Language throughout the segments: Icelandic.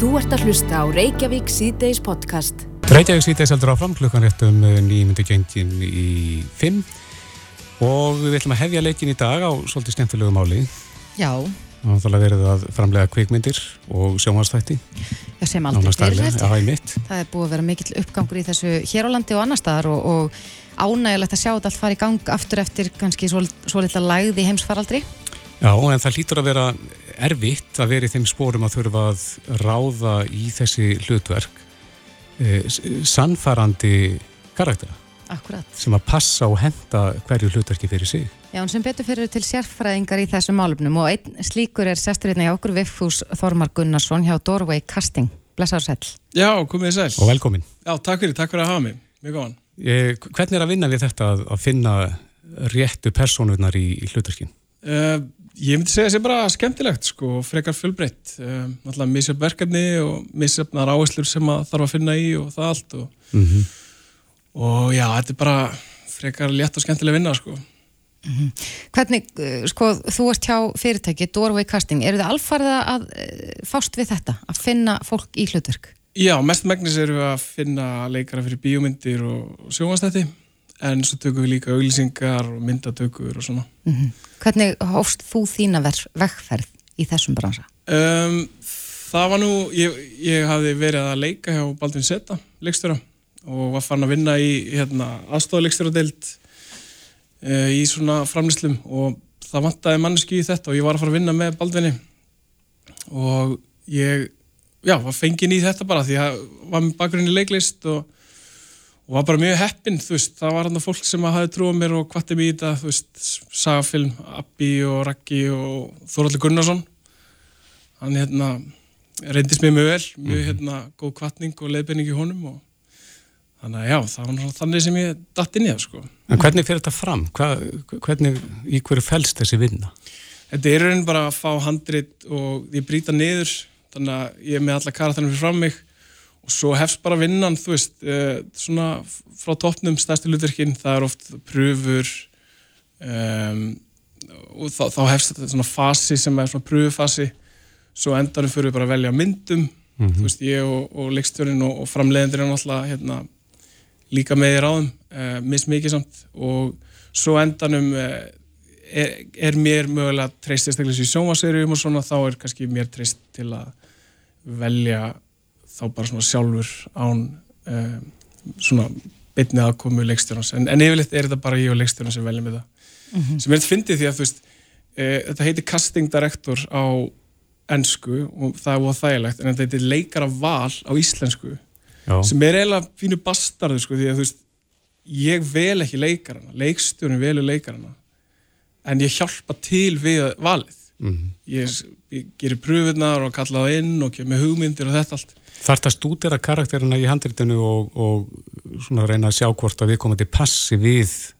Þú ert að hlusta á Reykjavík síðdeis podcast. Reykjavík síðdeis heldur áfram klukkan réttum nýjumundi gengin í 5 og við ætlum að hefja leikin í dag á svolítið skemmtilegu máli. Já. Það er verið að framlega kvikmyndir og sjómanstætti. Já, sem aldrei fyrir þetta. Já, í mitt. Það er búið að vera mikill uppgangur í þessu hér á landi og annar staðar og, og ánægilegt að sjá þetta allt fara í gang aftur eftir kannski svo, svo litla lægði heimsfaraldri. Já, en það lítur að vera erfitt að vera í þeim spórum að þurfa að ráða í þessi hlutverk eh, sannfærandi karaktera. Akkurat. Sem að passa og henda hverju hlutverki fyrir sig. Já, en sem betur fyrir til sérfræðingar í þessum málumnum og einn slíkur er sesturinn í okkur Viffús Þormar Gunnarsson hjá Doorway Casting. Blessaður sæl. Já, komið sæl. Og velkomin. Já, takk fyrir, takk fyrir að hafa mig. Mjög góðan. Eh, hvernig er að vinna við þetta að, að finna réttu personurnar í, í hlutverkin? Uh, ég myndi segja að það sé bara skemmtilegt, sko, frekar fullbreytt. Alltaf misjöfn verkefni og misjöfnar áherslur sem að þarf að finna í og það allt og, mm -hmm. og já, þetta er bara frekar létt og skemmtileg vinna, sko. Mm -hmm. Hvernig, sko, þú ert hjá fyrirtæki, Doorway Casting, eru þið alfarið að fást við þetta, að finna fólk í hlutverk? Já, mest megnis eru við að finna leikara fyrir bíómyndir og sjónastætti, en svo tökum við líka auglýsingar og myndatökur og svona. Mm -hmm. Hvernig hófst þú þína vegferð í þessum bransa? Um, það var nú, ég, ég hafði verið að leika hjá Baldvin Seta, leikstöra, og var farin að vinna í hérna, aðstofaleikstjóradeild uh, í svona framlýslum og það vantæði manneski í þetta og ég var að fara að vinna með Baldvinni og ég já, var fengin í þetta bara því að var með bakgrunni leiklist og, og var bara mjög heppin, þú veist, það var hann fólk sem hafi trúið mér og kvatti mér í þetta, þú veist, sagafilm, Abbi og Raggi og Þóraldur Gunnarsson hann hérna reyndist mér mjög vel, mjög hérna góð kvattning og leiðbenning í honum og þannig að já, það var náttúrulega þannig sem ég datt inn í það, sko. En hvernig fyrir þetta fram? Hva, hvernig, í hverju fælst þessi vinna? Þetta er raun bara að fá handrit og ég brýta niður þannig að ég er með alla karakterinu fyrir fram mig og svo hefst bara vinnan þú veist, uh, svona frá toppnum stærsti hlutverkinn, það er oft pröfur um, og þá, þá hefst þetta svona fasi sem er svona pröfufasi svo endarum fyrir við bara að velja myndum mm -hmm. þú veist, ég og, og leikstjórin og, og framleiðendur er náttúrulega hérna, líka með í ráðum uh, mismikið samt og svo endanum uh, er, er mér mögulega treyst einstaklega í sjónvarserium og svona þá er kannski mér treyst til að velja þá bara svona sjálfur án um, svona bitnið aðkomu leikstjórnans en, en yfirleitt er þetta bara ég og leikstjórnans sem velja með það mm -hmm. sem er þetta fyndið því að þú veist e, þetta heitir casting director á ennsku og það er óþægilegt þægilegt en þetta heitir leikara val á íslensku Já. sem er eiginlega fínu bastarðu sko því að þú veist ég vel ekki leikarana, leikstjórnum velur leikarana en ég hjálpa til við valið mm -hmm. ég, ég gerir pröfunar og kalla það inn og kemur hugmyndir og þetta allt Þarf það að stúdera karakterina í handritinu og, og svona reyna að sjá hvort að við komum til passi við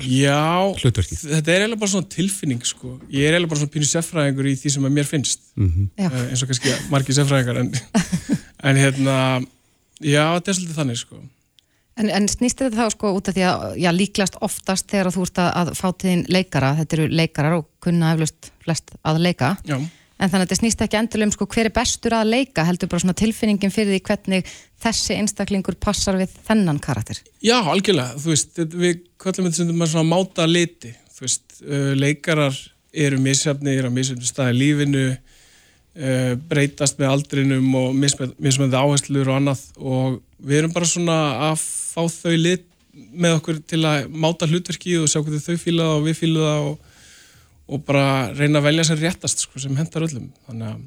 Já, hlutverkið? Þetta er eiginlega bara svona tilfinning sko. Ég er eiginlega bara svona pínu seffræðingur í því sem að mér finnst mm -hmm. uh, eins og kannski margi seffræðingar en, en hérna já, þetta er svolítið þannig sko En, en snýst þetta þá sko út af því að já, líklast oftast þegar þú ert að, að fá tíðin leikara, þetta eru leikarar og kunna eflust flest að leika já. en þannig að þetta snýst ekki endur um sko hver er bestur að leika, heldur bara svona tilfinningin fyrir því hvernig þessi einstaklingur passar við þennan karakter. Já, algjörlega, þú veist, við kvöllum þetta sem maður svona máta liti, þú veist, leikarar eru misjafnir á misjafnir staði lífinu breytast með aldrinum og mismöndi áherslur og annað og við erum bara svona að fá þau lit með okkur til að máta hlutverki og sjá hvernig þau fýla það og við fýla það og, og bara reyna að velja sér réttast sko, sem hendar öllum. Þannig að,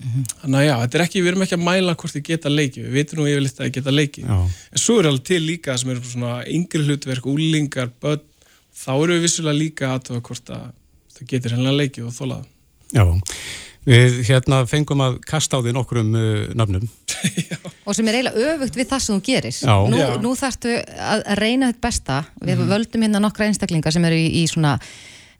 mm -hmm. þannig að já, þetta er ekki, við erum ekki að mæla hvort þið geta leiki, við veitum nú yfirleitt að þið geta leiki já. en svo er alveg til líka sem eru svona yngri hlutverk, úlingar, börn þá eru við vissulega líka aðtöða hvort að þau getur hennilega leiki og þólaða Já Við hérna fengum að kasta á því nokkur um uh, nafnum. og sem er eiginlega öfugt við það sem þú gerir. Já. Nú, nú þarftu að reyna þetta besta. Við mm völdum hérna nokkra einstaklingar sem eru í, í svona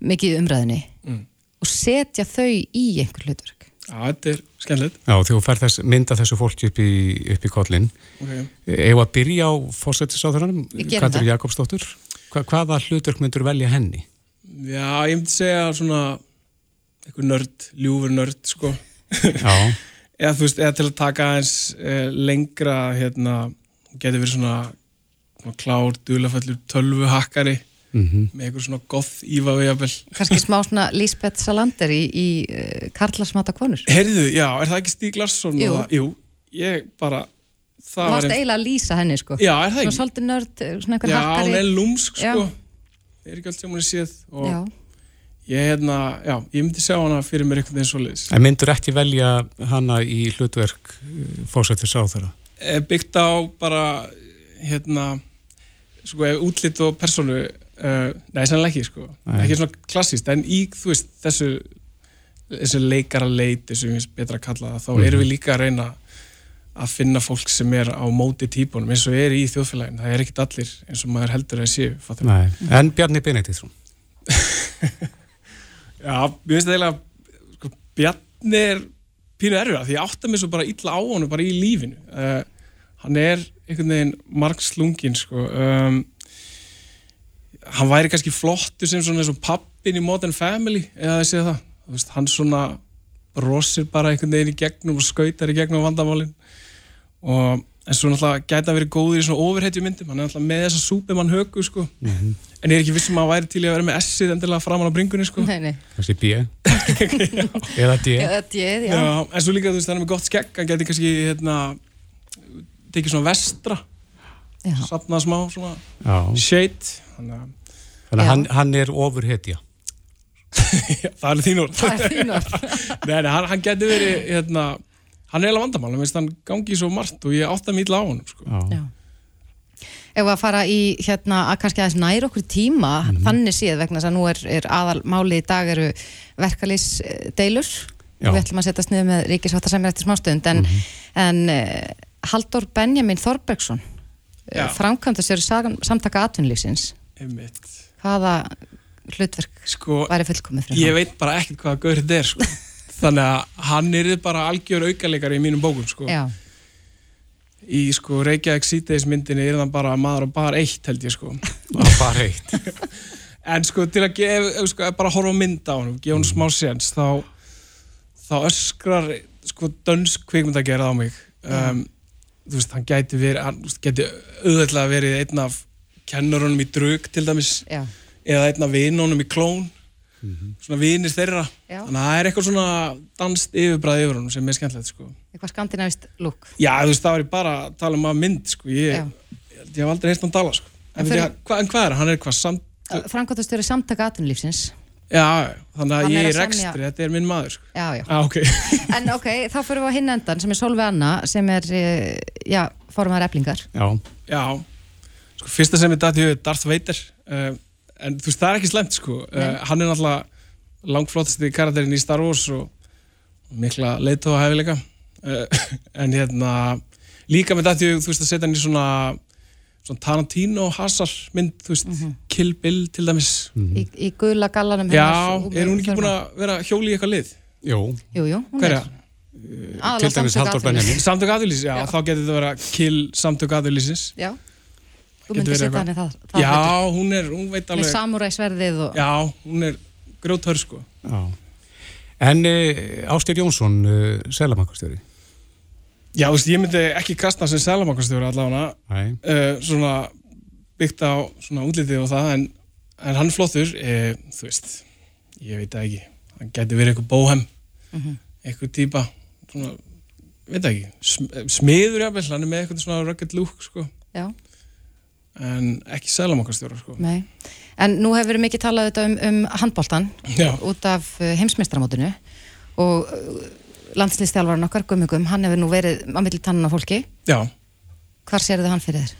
mikið umræðinni mm. og setja þau í einhver hlutverk. Já, þetta er skemmtilegt. Já, þú fær þess, mynda þessu fólki upp í, upp í kollin. Okay. Eða að byrja á fórsettisáðurinn, Katri Jakobsdóttur. Hva, hvaða hlutverk myndur velja henni? Já, ég myndi segja svona eitthvað nörd, ljúfur nörd sko eða þú veist, eða til að taka eins uh, lengra hérna, getur verið svona, svona klár, dulafallur tölvuhakkari með einhver svona goth ífa við jafnvel kannski smá svona Lisbeth Salander í, í uh, Karlasmata konur Heyrðu, já, er það ekki Stíg Larsson? Jú. það? Jú, ég bara það varst eiginlega að lýsa henni sko Já, er það Svona ekki? svolítið nörd, svona einhver Já, hakkari hún er lúmsk, Já. sko er ekki allt sem hún er séð og Já. Ég, hérna, já, ég myndi sjá hana fyrir mér einhvern veginn svoleiðis En myndur ekki velja hana í hlutverk fósættis á þeirra? Eh, byggt á bara hérna sko, ef útlit og persónu uh, nei, sannlega ekki, sko ekki svona klassíst, en í, veist, þessu þessu leikara leiti sem ég finnst betra að kalla það, þá Mhm. erum við líka að reyna að finna fólk sem er á móti típunum eins og er í þjóðfélagin, það er ekkit allir eins og maður heldur að séu. En Bjarni Benediktsson? Já, mér finnst það eiginlega sko, Bjarni er pínu erfið því ég átta mig svo bara illa á honum bara í lífinu. Uh, hann er einhvern veginn margslungin sko. Um, hann væri kannski flottur sem svona eins og pappin í Modern Family eða það sé það, þú veist, hann svona brosir bara einhvern veginn í gegnum og skautar í gegnum vandamálin. Og en svo náttúrulega gæti að vera góður í svona overheitju myndum, hann er náttúrulega með þessa súpimann högu sko, en ég er ekki vissum að hann væri til í að vera með S-ið endilega framan á bringunni sko Nei, nei. Kannski B? Eða D? Já, djöð, já. Já, en svo líka þú veist, hann er með gott skegg, hann geti kannski hérna, tekið svona vestra, Já. sapnað smá svona Já. shade, þannig að hann, hann er ofurhetja. það er þín orð. Það er þín orð. Nei, nei, hann, hann geti verið, hérna, hann er eiginlega vandamál, hann veist, hann gangi svo margt og ég átta illa á honum, sko. Ef við að fara í hérna að kannski aðeins nær okkur tíma þannig séð vegna þess að nú er, er aðal máli í dag eru verkalýsdeilur Já. við ætlum að setja sniðu með ríkisváttarsamir eftir smástund en, en uh, Halldór Benjamin Þorbergsson uh, framkvæmdastjóri sam- samtaka atvinnlýsins Einmitt. hvaða hlutverk Sko, væri fullkomið fyrir ég hann? veit bara ekkert hvað gaur þetta er, sko. Þannig að hann er bara algjör aukaleikari í mínum bókum, sko. Já, Í, sko, Reykjavík síteis myndinni er hann bara maður og bara eitt, held ég, sko. Það bara eitt. En sko til að gefa, ef, sko, bara horfa á mynd á hann, gefa hann smá séns, þá, þá öskrar sko dönsk kvikmyndagerð á mig. Um, þú veist, hann gæti verið, hann gæti auðvitað verið einn af kennurunum í drug til dæmis, já, eða einn af vinunum í klón, svona vinir þeirra. Já. Þannig að það er eitthvað svona danst yfirbræði yfir honum sem er skemmtilegt, sko. eitthvað skandinavist lúk Já, þú veist, það var ég bara að tala um að mynd, sko, ég, ég, ég hef aldrei heyrt hann tala, sko. En En, fyrir- fyrir... hva, en hvað er hann? Er samt Framkvæmdastjóri samtaka atvinnlýsins Já, þannig að Hann er ég er rekstri, þetta er minn maður sko. Já, já ah, okay. En ok, þá fyrir við á hinn endan sem er Solveig Anna sem er, eh, já, formar eflingar Já. Já, sko, fyrsta sem ég dætti er Darth Vader uh, en þú veist, það er ekki slemt sko. uh, hann er náttúrulega langflottasti karakterinn í Star Wars og, mikla leitóa hefileika uh, en hérna líka með dætti, þú veist, að setja hann í svona svona Tarantino hasar mynd, þú veist, Kill Bill til dæmis í, í gula gallanum Já, og- er hún ekki búin að vera hjóli í eitthvað lið? Jú. Jú, jú, hún Hverja? er Til dæmis Halldór. Benjamin. Samtök aðurlýsis, já, Já. þá getur þetta að vera Kill Samtök aðurlýsis Já, þú Getur myndir setja hann í það, það Já, hlutur. hún er, hún veit Með alveg samúræsverðið og Já, hún er grjótör sko Já. En uh, Ástir Jónsson, uh, selamakastjóri. Já, þú veist, ég myndi ekki kasta sem selamakastjóri allavega Nei. uh, svona byggt á svona útlitið og það en, en hann flottur uh, þú veist, ég veit það ekki hann gæti verið eitthvað bóhem Mhm. eitthvað típa svona, veit það ekki, sm smiður jafnvel, hann er með eitthvað svona rugged look sko, Já, en ekki selamakastjóra sko. Nei. En nú hefur verið mikið talað um, um handbóltan út af uh, heimsmeistramótinu og uh, landslýstjálfarinn okkar, Gummugum, hann hefur nú verið á milli tannan á fólki. já, Hvar sér þið hann fyrir þér?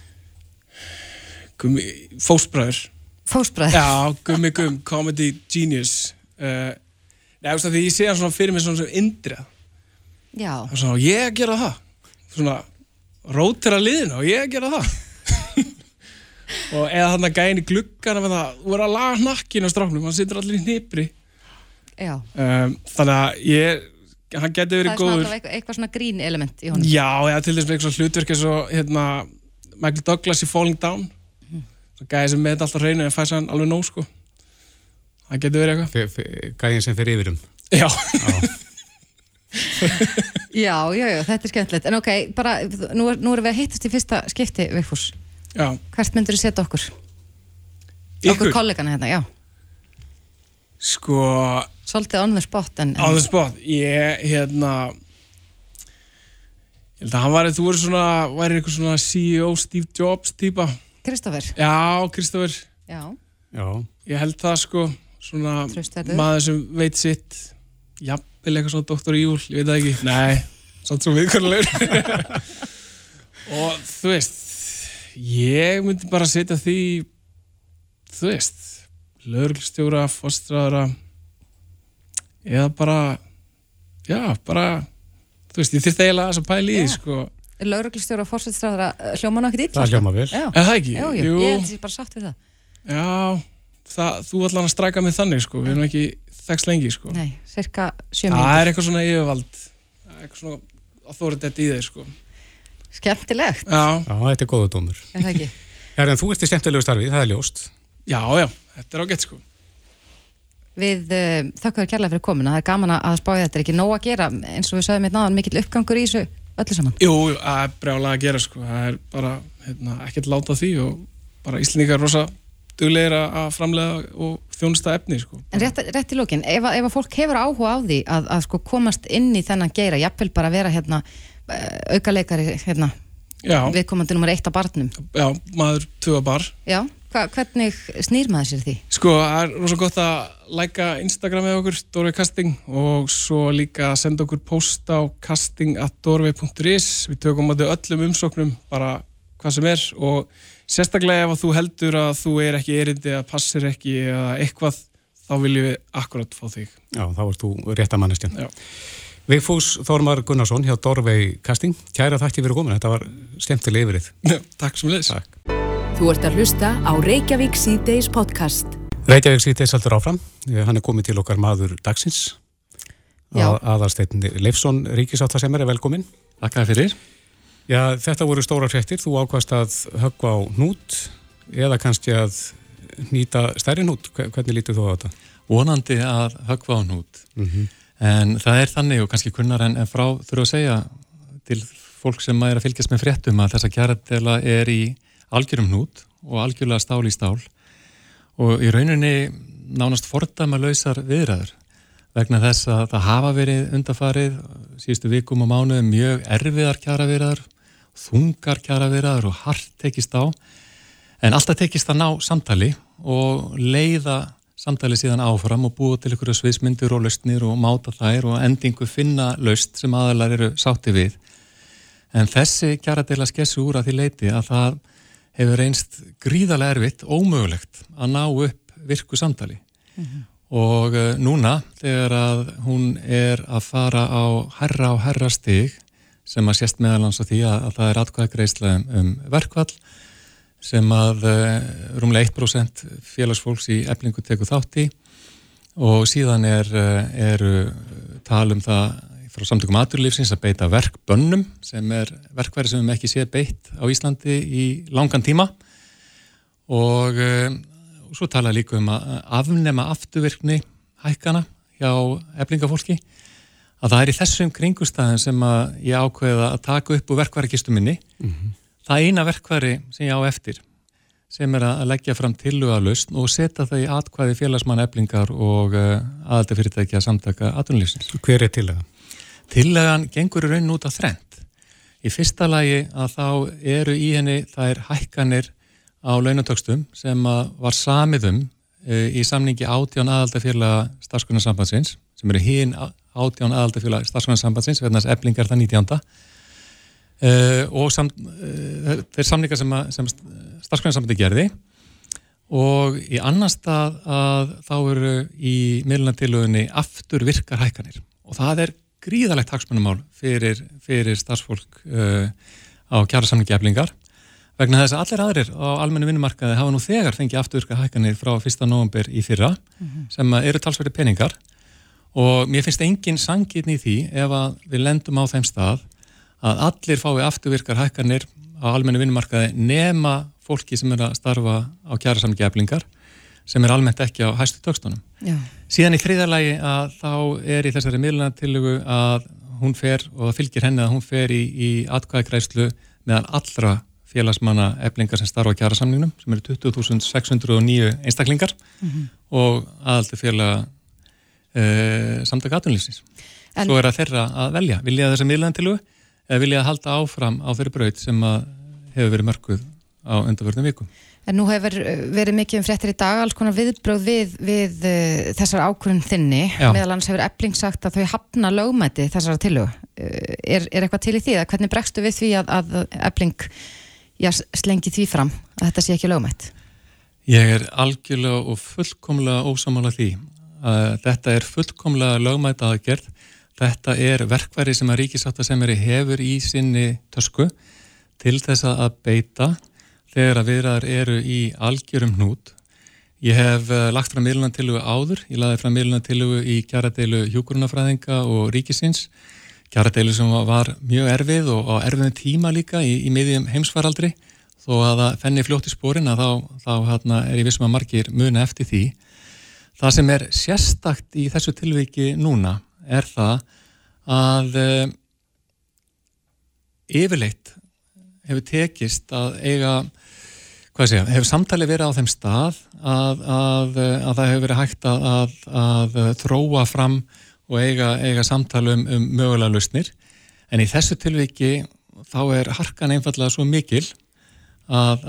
gummi, fósbræður Fósbræður? Já, gummi gum, comedy genius. Uh, Nei, þú veist að því ég sé hann svona fyrir mig svona sem indrið Já, og svona, ég að gera það. Svona, rótera liðinu og ég að gera það og eða þarna gæin í gluggana með það, þú er að laga hnakkin á stráknum, hann situr allir í hnipri. Já. um, þannig að ég hann getur Það verið er svona góður. alltaf eitthvað, eitthvað svona grín element í honum. já, eða til þess með eitthvað hlutverk eins og hérna, Michael Douglas í Falling Down. Svo gæði sem með þetta alltaf hreinu en fæs hann alveg nóg sko. Það getur verið eitthvað. Gæðin sem fer yfirum. já, Já, já, já, þetta er skemmtilegt. En ok, bara, nú, er, nú erum við að hittast í fyrsta skipti, Vigfús Já, hvert myndur þú setja okkur? ykkur, Okkur kollegana hérna, já. Sko, Svolítið on the spot en, á þess spot, ég, hérna, ég held að hann væri, þú verður svona, væri eitthvað svona CEO Steve Jobs típa. Kristoffer Já, Já, ég held það sko, svona maður sem veit sitt, jafnvel eitthvað svona Dr. Evil, ég veit það ekki, nei, samt svo viðkvæmlegur. Og þú veist, ég myndi bara setja því, þú veist, lögreglstjóra, fórstræðara, eða bara, já, bara, þú veist, ég þyrfti eiginlega þess að pæla í því, sko. lauruglistjóra og fórsetstráðara hljóma náttúrulega illa það hljóma vel. Er það ekki? já, já, ég held ég bara satt við það Já, það, þú ætlar að stræka mig þannig sko, við erum ekki þekst lengi sko. Nei, cirka sjö Það mínútur er eitthvað svona yfirvald, það er eitthvað svona authority í þeir sko. Skemmtilegt, Já, Já, þetta er góða dómur. er það ekki? Já, en þú ert í skemmtilegu starfi, það er ljóst. já, já, þetta er ágætt sko. Við uh, þakka þér kærlega fyrir komuna, það er gaman að spája þetta er ekki nóg að gera, eins og við sagðum hérna áðan mikill uppgangur í þessu öllu saman Jú, jú, það er brjálega að gera sko, það er bara hérna, ekkert láta því og bara Íslendingar rosa duglegir að að framlega og þjónusta efni sko. En rétt, rétt í lókin, ef, að- ef að fólk hefur áhuga á því að, að sko komast inn í þennan geira, jafnvel bara vera hérna uh, aukaleikari hérna, Já, viðkomandi nummer eitt á barnum já, maður tuga bar. Já, hva, hvernig snýr maður sér því? Sko, það er rosa gott að læka Instagram með okkur, Dorvei Casting og svo líka að senda okkur post á casting.dorvei.is við tökum á þau öllum umsóknum bara hvað sem er og sérstaklega ef að þú heldur að þú er ekki erindi að passir ekki eða eitthvað þá viljum við akkurat fá þig Já, þá ert þú rétt að manneskjan. Já. Vigfús Þormar Gunnarsson hjá Dorvei Casting. Kæra þakki fyrir komin, þetta var skemmtileg yfirrið. Takk sem leys Takk. Þú ert að hlusta á Reykjavík C-Days podcast. Reykjavík sýttis heldur áfram. Eh, Hann er komið til okkar maður dagsins. Já. Að, aðalsteinn Leifsson, ríkisáttasemmer, er velkomin. Takk fyrir. Já, þetta voru stóra fréttir. Þú ákvast að höggva á hnút eða kannski að nýta stærri hnút. Hve- Hvernig lítur þú á þetta? Vonandi að höggva á hnút. En það er þannig og kannski kunnar en, en frá þurfa að segja til fólk sem er að fylgjast með fréttum að þessa kjaradela er í algjörum hnút og algjörlega stál í stál. Og í rauninni nánast fordæma lausar viðræður vegna þess að það hafa verið undarfarið síðustu vikum og mánuðum mjög erfiðar kjaraviðræður, þungar kjaraviðræður og hart tekist á. En alltaf tekist að ná samtali og leiða samtali síðan áfram og búa til ykkur sviðsmyndir og lausnir og máta þær og endingu finna laust sem aðalar eru sátti við. En þessi kjaradela skessu úr að því leiti að það hefur reynst gríðarlega erfitt, ómögulegt að ná upp virku samtali. Og uh, núna þegar að hún er að fara á herra og herra stig sem að sést meðalans á því að, að það er atkvæðagreisla um, um verkvall sem að uh, rúmlega 1% félagsfólks í eflingu tekur þátt í og síðan er, uh, eru tal um það frá samtökum aturlífsins að beita verkbönnum sem er verkværi sem við ekki séð beitt á Íslandi í langan tíma. Og uh, svo tala líka um að afnema afturvirkni hækkana hjá eflingafólki. Að það er í þessum kringustæðin sem að ég ákveða að taka upp úr verkværikistu minni það eina verkværi sem ég á eftir sem er að leggja fram tillugalust og setja það í atkvæði félagsmann eflingar og uh, aðaldafyrirtækja samtaka atunlýfsins. Hver er til það? Tillagan gengur í raun út af þrend. Í fyrsta lagi að þá eru í henni þær hækkanir á launatökstum sem að var samiðum uh, í samningi átján aðaldafélaga starfskunarsambandsins sem eru hín átján aðaldafélaga starfskunarsambandsins verðan þess eflingar það 19. Uh, og sam, uh, þeir samningar sem, sem starfsgrænsambandi gerði. Og í annar stað að þá eru í miðlunartilögunni aftur virkar hækkanir. Og það er gríðalegt hagsmunumál fyrir, fyrir starfsfólk uh, á kjærasamningi eflingar. Vegna þess að allir aðrir á almennu vinnumarkaði hafa nú þegar fengið aftur virkar hækkanir frá 1. november í fyrra sem að eru talsverði peningar. Og mér finnst engin sangirn í því ef að við lendum á þeim stað að allir fái afturvirkar hækkanir á almennu vinnumarkaði nema fólki sem er að starfa á kjærasamlingi eflingar sem er almennt ekki á hæstu tökstunum. Já, Síðan í þriðarlægi að þá er í þessari miðlunartillugu að hún fer og það fylgir henni að hún fer í, í atkvæðagreislu meðan allra félagsmanna eflingar sem starfa á kjærasamningnum sem eru 20.609 einstaklingar mm -hmm. og aðaldi félag e, samtaka atunlýsins. Svo er að þeirra að velja, vilja þessa miðlandilu eða vilja að halda áfram á þeirri braut sem hefur verið mörguð á undarvörnum vikum. En nú hefur verið mikið um fréttir í dag alls konar viðbröð við, við uh, þessar ákvörðum þinni meðal hans hefur Eppling sagt að þau hafna lögmæti þessara tilög. Uh, er, er eitthvað til í því að hvernig bregstu við því að, að Eppling já, slengi því fram að þetta sé ekki lögmætt? Ég er algjörlega og fullkomlega ósamála því að þetta er fullkomlega lögmætt aðgerð. Þetta er verkværi sem að ríkisáttasemeri hefur í sinni tösku til þess að beita þegar að viðraðar eru í algjörum hnút. Ég hef uh, lagt fram miðlunartillugu áður, ég laði fram miðlunartillugu í kjaradeilu hjúkurunafræðinga og ríkisins, kjaradeilu sem var mjög erfið og á erfiðum tíma líka í, í miðjum heimsfaraldri, þó að það fenni fljótt í spórin að þá, þá hérna, er ég vissum að margir muna eftir því. Það sem er sérstakt í þessu tilviki núna er það að uh, yfirleitt hefur tekist að eiga hvað sé, hefur samtali verið á þeim stað að, að, að það hefur verið hægt að, að þróa fram og eiga, eiga samtali um, um mögulega lausnir. En í þessu tilviki þá er harkan einfallega svo mikil að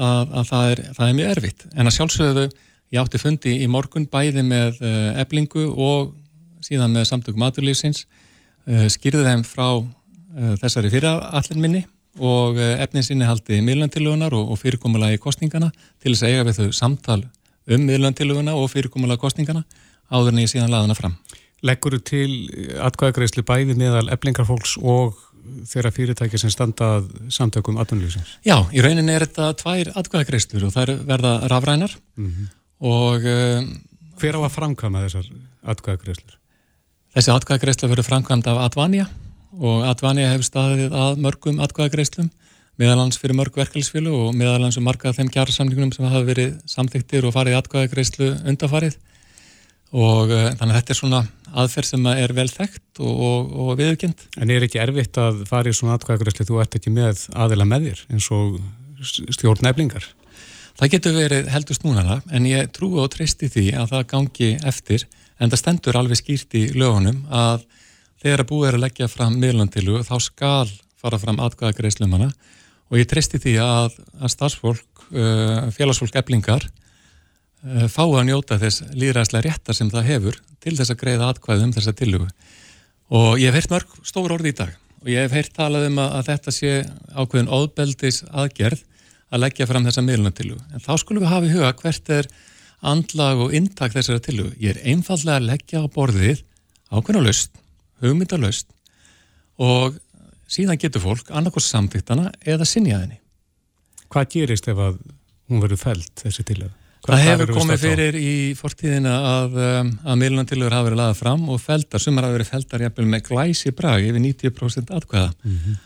það er, það er mjög erfitt. En að sjálfsögðu ég átti fundi í morgun bæði með eblingu og síðan með samtökum maturlýfsins skýrði þeim frá þessari fyrirallin minni og eh, efninsinni haldi miðlantilögunar og, og fyrirkomula í kostningana til þess að eiga við þau samtal um miðlantilöguna og fyrirkomula kostningana áður en ég síðan laðana fram. Leggur þú til atkvæðagreyslu bæði meðal eflingarfólks og þeirra fyrirtæki sem standað samtökum aðtunlýsins? Já, í rauninni er þetta tvær atkvæðagreyslu og er verða rafrænar mm -hmm. og... Um, Hver á að framkama þessar atkvæðagreyslu? Þessi atkvæðagreyslu verður framkvæmd af Advanja og Advanja hefur staðið að mörgum atkvæðagreislum meðalans fyrir mörg verkefælisfjölu og meðalans um marga þeim kjársamningunum sem hafa verið samþyktir og farið í atkvæðagreislu undafarið og uh, þannig að þetta er svona aðferð sem er vel þekkt og, og, og viðkjönd. En er ekki erfitt að fara í svona atkvæðagreislu, þú ert ekki með aðila með þér eins og stjórn neflingar? Það getur verið heldust núna en ég trú og treysti því að það gangi eftir en það stendur alveg skýrt í lögunum að þegar að búið er að leggja fram miðlandilu þá skal fara fram atkvæðagreislum hana. Og ég treysti því að, að starfsfólk, uh, félagsfólk eblingar uh, fá að njóta þess líðræðslega réttar sem það hefur til þess að greiða atkvæð um þessa tilugu og ég hef heyrt mörg stór orði í dag. Og ég hef heyrt talað um að, að þetta sé ákveðin óðbeldis aðgerð að leggja fram þessa miðlandilu en þá skulum við hafa í huga hvert er andlag og intak þessara tilugu. Ég er einfallega að leggja á borðið ákveðin á lust hugmyndalöst og síðan getur fólk annarkoð samþýttana eða sinjaðinni. Hvað gerist ef að hún verður fælt þessi tilöð? Það hefur komið fyrir í fortíðina að, um, að miðlunartilögur hafa verið laðað fram og feldar, sumar hafa verið feldar jæfnvel með glæsi brag yfir 90% atkvæða mm -hmm.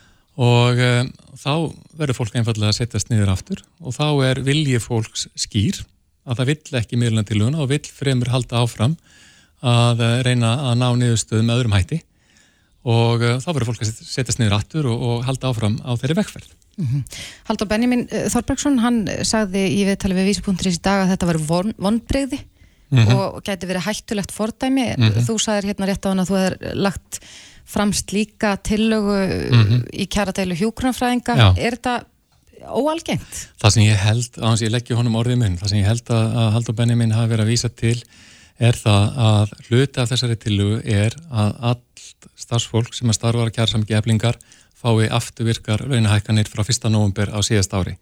og um, þá verður fólk einfallega að setjast niður aftur og þá er viljið fólks skýr að það vill ekki miðlunartilöguna og vill fremur halda áfram að eh, reyna að ná niðurstöðum með öðrum hætti og uh, þá verður fólk að setjast niður aftur og, og halda áfram á þeirri vekkferð. Mm -hmm. Haldur Benjamin uh, Þorbergsson, hann sagði í viðtali við vísupunkturins í dag að þetta var von, vonbreyði mm -hmm. og geti verið hættulegt fordæmi. Mm -hmm. Þú sagðir hérna rétt á hann að þú hefur lagt fram slíka tillögu mhm. í kjaradeilu hjókrunafræðinga. Er þetta óalgengt? Það sem ég held, hans ég leggja honum orðið mun, það sem ég held að, að Haldur Benjamin hafi verið að vísa til er það að hluti af þessari tilugu er að allt starfsfólk sem að starfa að kjæra saman geflingar fái afturvirkar launahækkanir frá 1. november á síðast ári.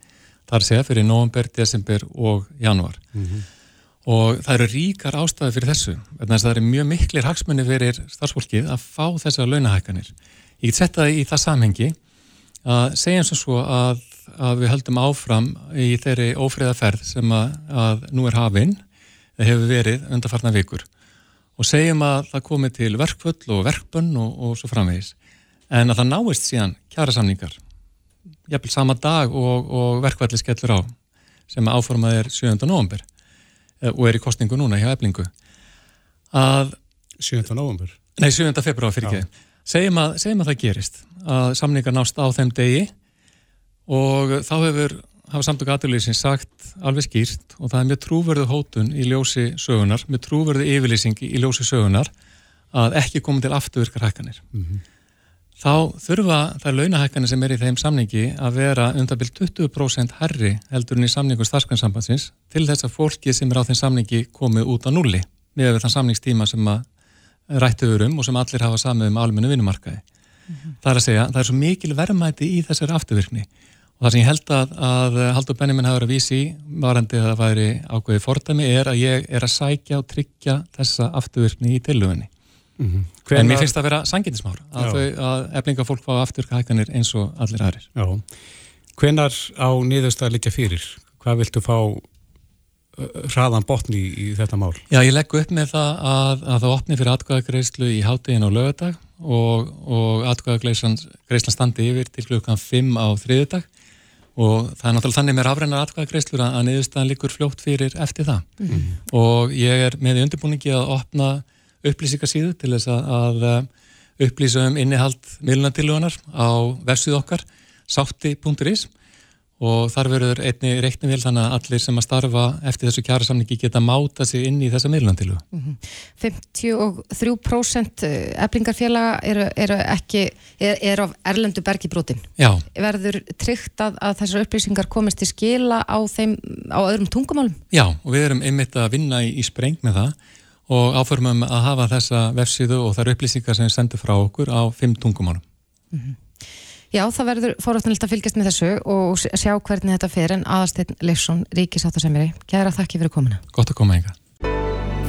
Það er segja fyrir november, desember og januar. Mm -hmm. Og það eru ríkar ástæði fyrir þessu. Það eru mjög miklir hagsmunni fyrir starfsfólkið að fá þessar launahækkanir. Ég get setta það í það samhengi að segja eins og svo að, að við höldum áfram í þeirri ófriðaferð sem að, að nú er hafinn hefur verið undarfarna vikur og segjum að það komi til verkvöld og verkbönn og, og svo framvegis en að það náist síðan kjara samningar jafnvel sama dag og, og verkvælli skellur á sem áformað er 7. november eh, og er í kostningu núna hjá eblingu að 7. november? Nei, 7. februar fyrir ekki segjum að, segjum að það gerist að samningar nást á þeim degi og þá hefur hafa samtök aðurlýsing sagt alveg skýrt og það er með trúverðu hótun í ljósi sögunar, með trúverðu yfirlýsingi í ljósi sögunar að ekki koma til afturvirkar hækkanir. Mm -hmm. Þá þurfa þær launahækkanir sem er í þeim samningi að vera undabill 20% herri heldur en í samningu starfsgrænssambansins til þess að fólki sem er á þeim samningi komið út á nulli með þann samningstíma sem að rættu um og sem allir hafa samið um almennu vinnumarkaði. Mm -hmm. Það er að segja, það er svo mikil verðmæti í þessari afturvirkni og það sem ég held að, að Haldur Benjamin hafa verið að vísi varandi að það væri ákveði fordæmi er að ég er að sækja og tryggja þessa afturvirkni í tillugunni. Mm -hmm. En mér finnst það að vera sanginnismár að, að eflinga fólk fá afturvirka hækkanir eins og allir aðrir. Já. Hvenar á nýðust að liggja fyrir? Hvað viltu fá hraðan botni í, í þetta mál? Já, ég legg upp með það að, að það opni fyrir atkvæðagreyslu í háttegin og lögadag og, og atkvæðagreyslan standi yfir til klukkan 5 á þriðudag og það er náttúrulega þannig með rafrænar atkvæðagreislur að niðurstaðan líkur fljótt fyrir eftir það mm -hmm. og ég er með í undirbúningi að opna upplýsingasíðu til þess að, að upplýsa um innihald miðlunatillugunar á vefsið okkar sátti.is og þar verður einni reiknivél þannig að allir sem að starfa eftir þessu kjærasamningi geta máta sig inn í þessa meðlandilu. Mm -hmm. 53% eflingarfélaga eru, eru ekki, er, er á erlendu bergibrótin. Já. Verður tryggt að, að þessar upplýsingar komist til skila á þeim, á öðrum tungumálum? Já, og við erum einmitt að vinna í, í spreng með það og áförmum að hafa þessa vefsíðu og þar upplýsingar sem sendur frá okkur á fimm tungumálum. Mm -hmm. Já, það verður fórhaldnilegt að fylgjast með þessu og sjá hvernig þetta fer en aðasteinn Leifsson, Ríkisáttasemiri. Gæra þakki fyrir komina. Gott að koma enga.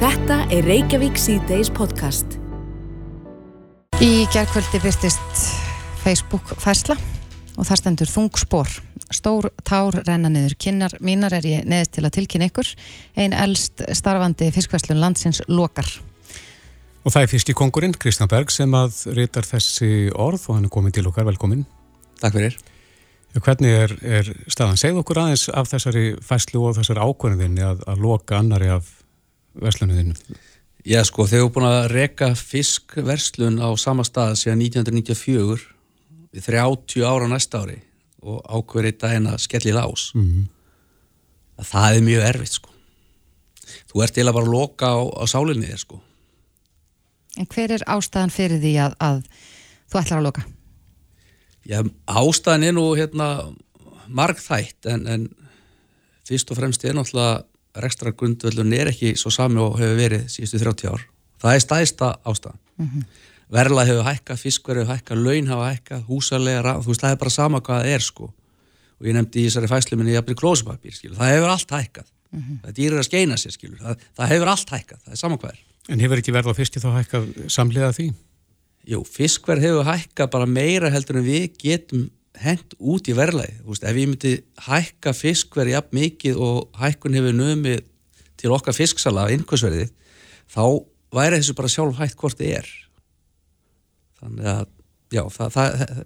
Þetta er Reykjavík C-Days podcast. Í gerðkvöldi byrtist Facebook færsla og það stendur þungspor. Stór tár renna niður. Kinnar mínar er ég neðist til að tilkynna ykkur. Einn eldst starfandi fiskvæslun landsins lokar. Og það er fiskikongurinn Kristján Berg sem að rítar þessi orð og hann er komin til okkar, velkomin. Takk fyrir. Hvernig er, er staðan? Segð okkur aðeins af þessari fæslu og þessari ákvörðinni að, að loka annari af verslunuðinu. Já sko, þeir eru búin að reka fiskverslun á sama stað síðan 1994 við 30 ára næsta ári og ákverði daginn að skelli lás. Mm -hmm. Það er mjög erfitt sko. Þú ert eða bara að loka á, á sálinni þér sko. En hver er ástæðan fyrir því að, að þú ætlar að loka? Já, ástæðan er nú hérna margþætt en, en fyrst og fremst er náttúrulega rekstra grundvöldun er ekki svo sami og hefur verið síðustu 30 ár. Það er stæðsta ástæðan. Mm -hmm. Verðla hefur hækkað, fiskverð hefur hækkað, laun hefur hækkað, húsalega, þú veist, það er bara sama hvað það er sko. Og ég nefndi í þessari fæslu minni jafnir klósipapír, skilur. Það hefur allt hækkað. Mm -hmm. Það er dýrir að skeina sér, skilur. Það, það hefur allt hækkað, það er sama hvað er. En hefur ekki verið á fyrsti þá hækkað samlega því? Jú, fiskverð hefur hækkað bara meira heldur en við getum hent út í verðlæði. Ef ég myndi hækka fiskverð jafn mikið og hækkun hefur nömið til okkar fisksala af innkvæmsverðið, þá væri þessu bara sjálf hægt hvort þið er. Þannig að, já, það, það,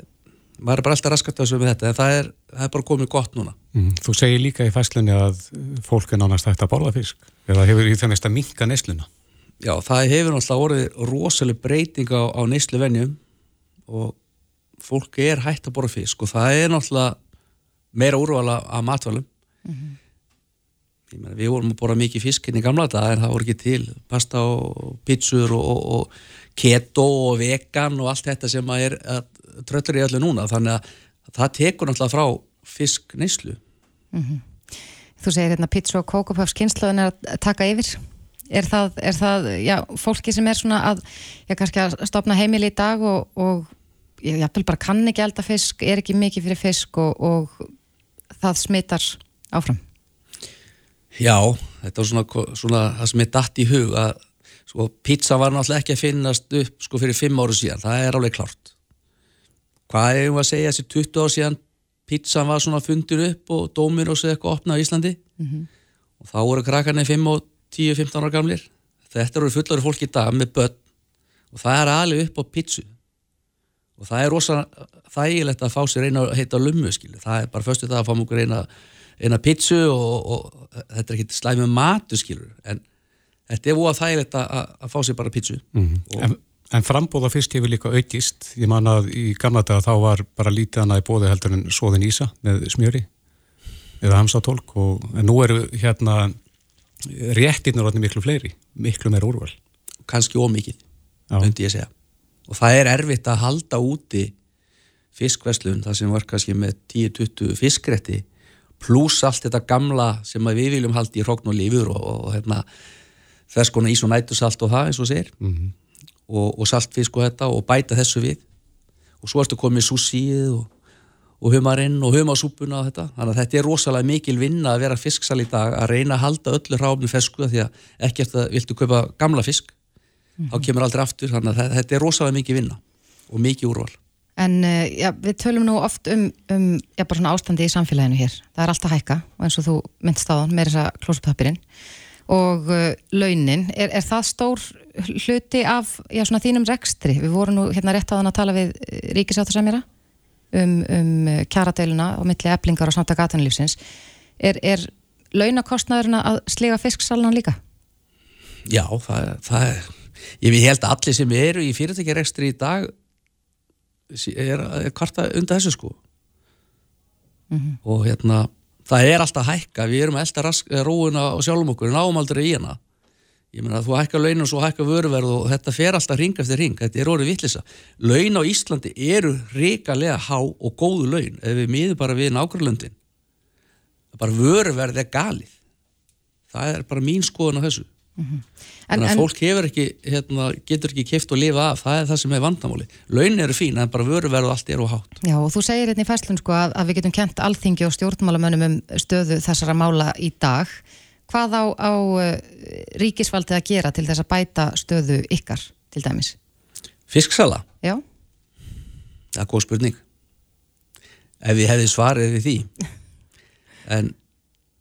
maður er bara alltaf raskat að þessu með þetta, en það er, það er bara komið gott núna. Mm, þú segir líka í fæslunni að fólk er nánast hægt að borða fisk, eða hefur í það mest að minka nesluna? Já, það hefur náttúrulega orðið rosalega breyting á, á neyslu vennjum og fólk er hægt að borða fisk og það er náttúrulega meira úrvala að matvælum mm -hmm. meni, við vorum að borða mikið fiskinn í gamla dag en það voru ekki til pasta og pizzur og, og, og keto og vegan og allt þetta sem er tröllur í öllu núna þannig að það tekur náttúrulega frá fisk neyslu mm -hmm. Þú segir hérna pizza og kókupöfs kynnslöðin er að taka yfir er það, er það já, fólki sem er svona að, já, kannski að stopna heimil í dag og, og ég vil bara kann ekki elda fisk, er ekki mikið fyrir fisk og, og það smittar áfram? Já, þetta var svona, svona það sem er dætt í hug að sko, pizza var náttúrulega ekki að finnast upp sko fyrir fimm áru síðan, það er alveg klart. Hvað er um að segja þessi 20 áru síðan pizza var svona fundur upp og dómir og segja eitthvað opnað á Íslandi mm -hmm. og þá voru krakkarnir 5 og 10-15 ára gamlir þetta eru fullari fólk í dag með börn og það er alveg upp á pítsu og það er rosa þægilegt að fá sér eina heita lummu skilu. það er bara fyrstu það að fá mjög eina, eina pítsu og, og þetta er ekki slæmið matu skilur en þetta er óa þægilegt að, að fá sér bara pítsu mm -hmm. og en, En frambóða fyrst hefur líka aukist. Ég man að í gamla daga þá var bara lítið annað í bóði heldur en svoðin ísa með smjöri eða hamsatólk og nú eru hérna réttirnur orðin miklu fleiri, miklu meira úrval. Kanski ómikið, hundi ég segja. Og það er erfitt að halda úti fiskveslun, það sem var kannski með 10-20 fiskretti pluss allt þetta gamla sem við viljum halda í hrókn og lífur og, og hérna, þess konar ís og nætusalt og það eins og sér mm -hmm. og, og saltfisk og þetta og bæta þessu við og svo ertu komið sushið og, og humarinn og humasúpuna og þetta þannig að þetta er rosalega mikil vinna að vera fisksal í dag að reyna að halda öllu ráfni fesku því að ekkert að viltu kaupa gamla fisk mm -hmm. þá kemur aldrei aftur þannig að þetta er rosalega mikil vinna og mikil úrval En uh, já, við tölum nú oft um, um já, bara svona ástandi í samfélaginu hér. Það er alltaf hækka og eins og þú myndst á þann með þessa klósupapirinn og uh, launin. Er, er það stór hluti af já, svona þínum rekstri? Við vorum nú hérna rétt á þann að tala við eh, ríkisáttarsamjara um, um kjaradeiluna og milli eblingar og samtaka aðtænulífsins. Er, er launakostnaðurinn að sliga fisksalnan líka? Já, það, það er... Ég held að allir sem eru í fyrirtækjarekstri í dag er, er kvarta undan þessu sko mm -hmm. og hérna það er alltaf hækka, við erum alltaf róina og sjálfum okkur, náum aldrei í hana ég meina þú hækka laun og svo hækka vöruverð og þetta fer alltaf ring eftir ring þetta er orðið vittlisa, laun á Íslandi eru ríkalega há og góðu laun ef við miðum bara við nákvæmlöndin bara vöruverð er galið það er bara mín skoðun á þessu mm -hmm. Þannig að en, fólk ekki, hérna, getur ekki kift og lifa af, það er það sem er vandamáli. Launin eru fín, en bara vöruverðu allt er og hátt. Já, og þú segir hérna í fæslun sko að, að við getum kent alþingi og stjórnmálamönnum um stöðu þessara mála í dag. Hvað á, á uh, ríkisvaldið að gera til þess að bæta stöðu ykkar, til dæmis? Fisksala? Já. Það er góð spurning. Ef við hefði svarið við því. En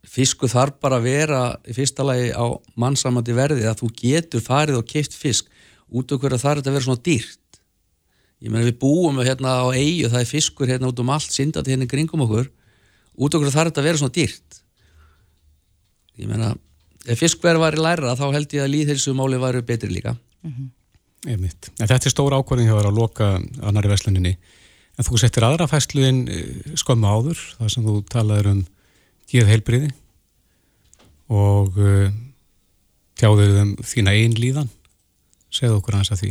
fisku þarf bara að vera í fyrsta lagi á mannsamandi verði að þú getur farið og keift fisk út af hverju þarf þetta að vera svona dýrt ég meina við búum hérna á eigu það er fiskur hérna út um allt syndati hérna kringum okkur út af hverju þarf þetta að vera svona dýrt ég meina ef fiskverð var í læra þá held ég að líð þessu máli varu betri líka. Mm -hmm. en Þetta er stóra ákvörðin hjá að loka annari vesluninni en þú settir aðra fæsluðin eh, skömmu áður þar sem þú talaður um geð heilbriði og uh, tjáður þeim þína einn líðan. Segðu okkur hans að því.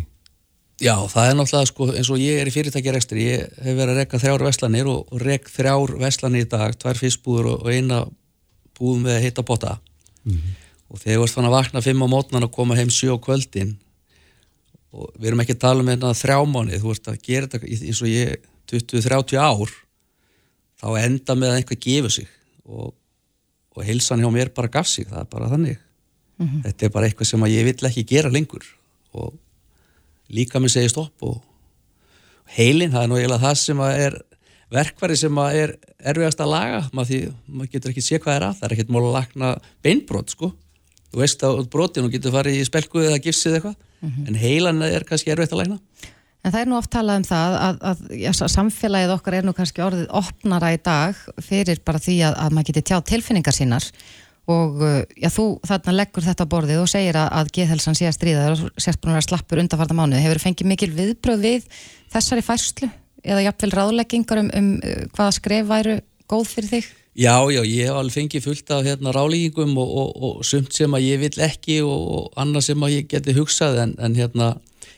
Já, það er náttúrulega sko eins og ég er í fyrirtækjarekstri ég hef verið að rekka þrjár veslanir og, rekk þrjár veslanir í dag tvær fyrstbúður og, og eina búðum við að hitta bota mm -hmm. og þegar ert fann að vakna fimm á mótnan og koma heim sjó kvöldin og við erum ekki að tala um hérna þrjámanið, þú ert að gera þetta eins og ég 20-30 ár þá enda með að einhver gefa sig og, og hilsan hjá mér bara gaf sig, það er bara þannig mm -hmm. þetta er bara eitthvað sem ég vill ekki gera lengur og líka mér segir stopp og heilin, það er nú eiginlega það sem er verkværi sem er erfiðast að laga. Maður, því, maður getur ekki sé hvað er að. Það er ekkert mál að lagna beinbrot sko. Þú veist á brotinu getur farið í spelkuð eða gifsið eitthvað. Mm -hmm. en heilan er kannski erfiðast að lagna En það er nú oft talað um það að, að, að samfélagið okkar er nú kannski orðið opnara í dag fyrir bara því að, að maður geti tjá tilfinningar sínar. Og uh, já, þú þarna leggur þetta borðið og segir að geðhelsan sé að stríða og vera slappur undarfarta mánu. Hefur fengið mikil viðbröð við þessari færslu eða jafnvel ráðleggingar um, um uh, hvaða skref væru góð fyrir þig? Já, já, ég hef alveg fengið fullt af hérna, ráleggingum og, og, og sumt sem að ég vil ekki og, annað sem að ég geti hugsað en, en hérna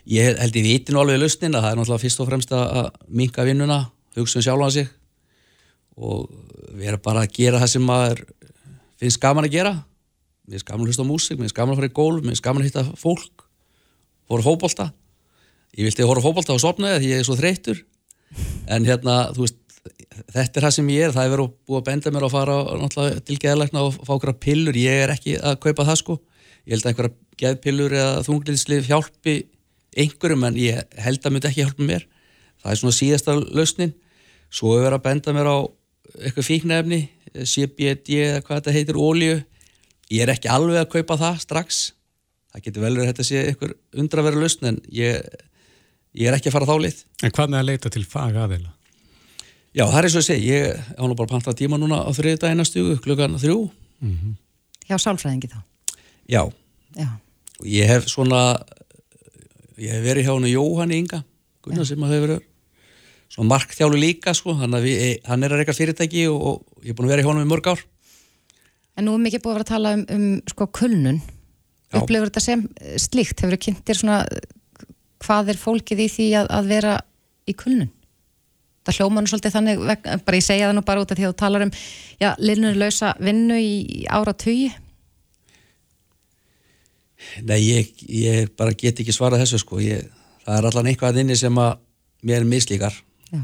Ég held ég viti nú alveg lausnin að það er náttúrulega fyrst og fremst að minka vinnuna, hugsa um sjálfa sig og vera bara að gera það sem maður finnst gaman að gera. Mér finnst gaman að hlusta á músík, mér finnst gaman að fara í gólf, mér finnst gaman að hitta fólk, fóra fókbólta. Ég vilti hóra fókbólta á sopnaði því ég er svo þreytur. En hérna, þú veist, þetta er það sem ég er. Það er verið að búa að benda mér að fara til geðalegna og fá okkur pillur. Ég er ekki að kaupa það sko. Ég held að einhverja geðpillur eða þunglindslif hjálpi einhverjum en ég held að myndi ekki hjálpa mér það er svona síðasta lausnin svo hefur verið að benda mér á eitthvað fíknefni, CBD eða hvað þetta heitir, ólíu ég er ekki alveg að kaupa það strax það getur vel verið að þetta sé einhver undraverið lausn en ég, ég er ekki að fara þálið En hvað með að leita til fag aðeila? Já, það er eins og að segja, ég án og bara panta tíma núna á þriði dagina stugu, klukkan þrjú. Mm -hmm. Já, sálfræðingi þá? Já, Já. og ég hef svona ég hef verið hjá hann Jóhann Inga Gunnar sem að hefur verið svona markþjálu líka sko, hann, við, hann er að reyka fyrirtæki og, og ég er búin að vera hjá hann með mörg ár. En nú er mikið búin að vera að tala um, um sko kulnun. Upplifur þetta sem slíkt, hefur þið kynntir svona hvað er fólkið í því að, að vera í kulnun? Það hljómanu svolítið þannig, bara ég segja það nú bara út af því að þú talar um, já, linnurlösa vinnu í ára tugi Nei, ég, ég bara get ekki svarað þessu sko, ég, það er allan eitthvað inni sem að mér mislíkar. Já.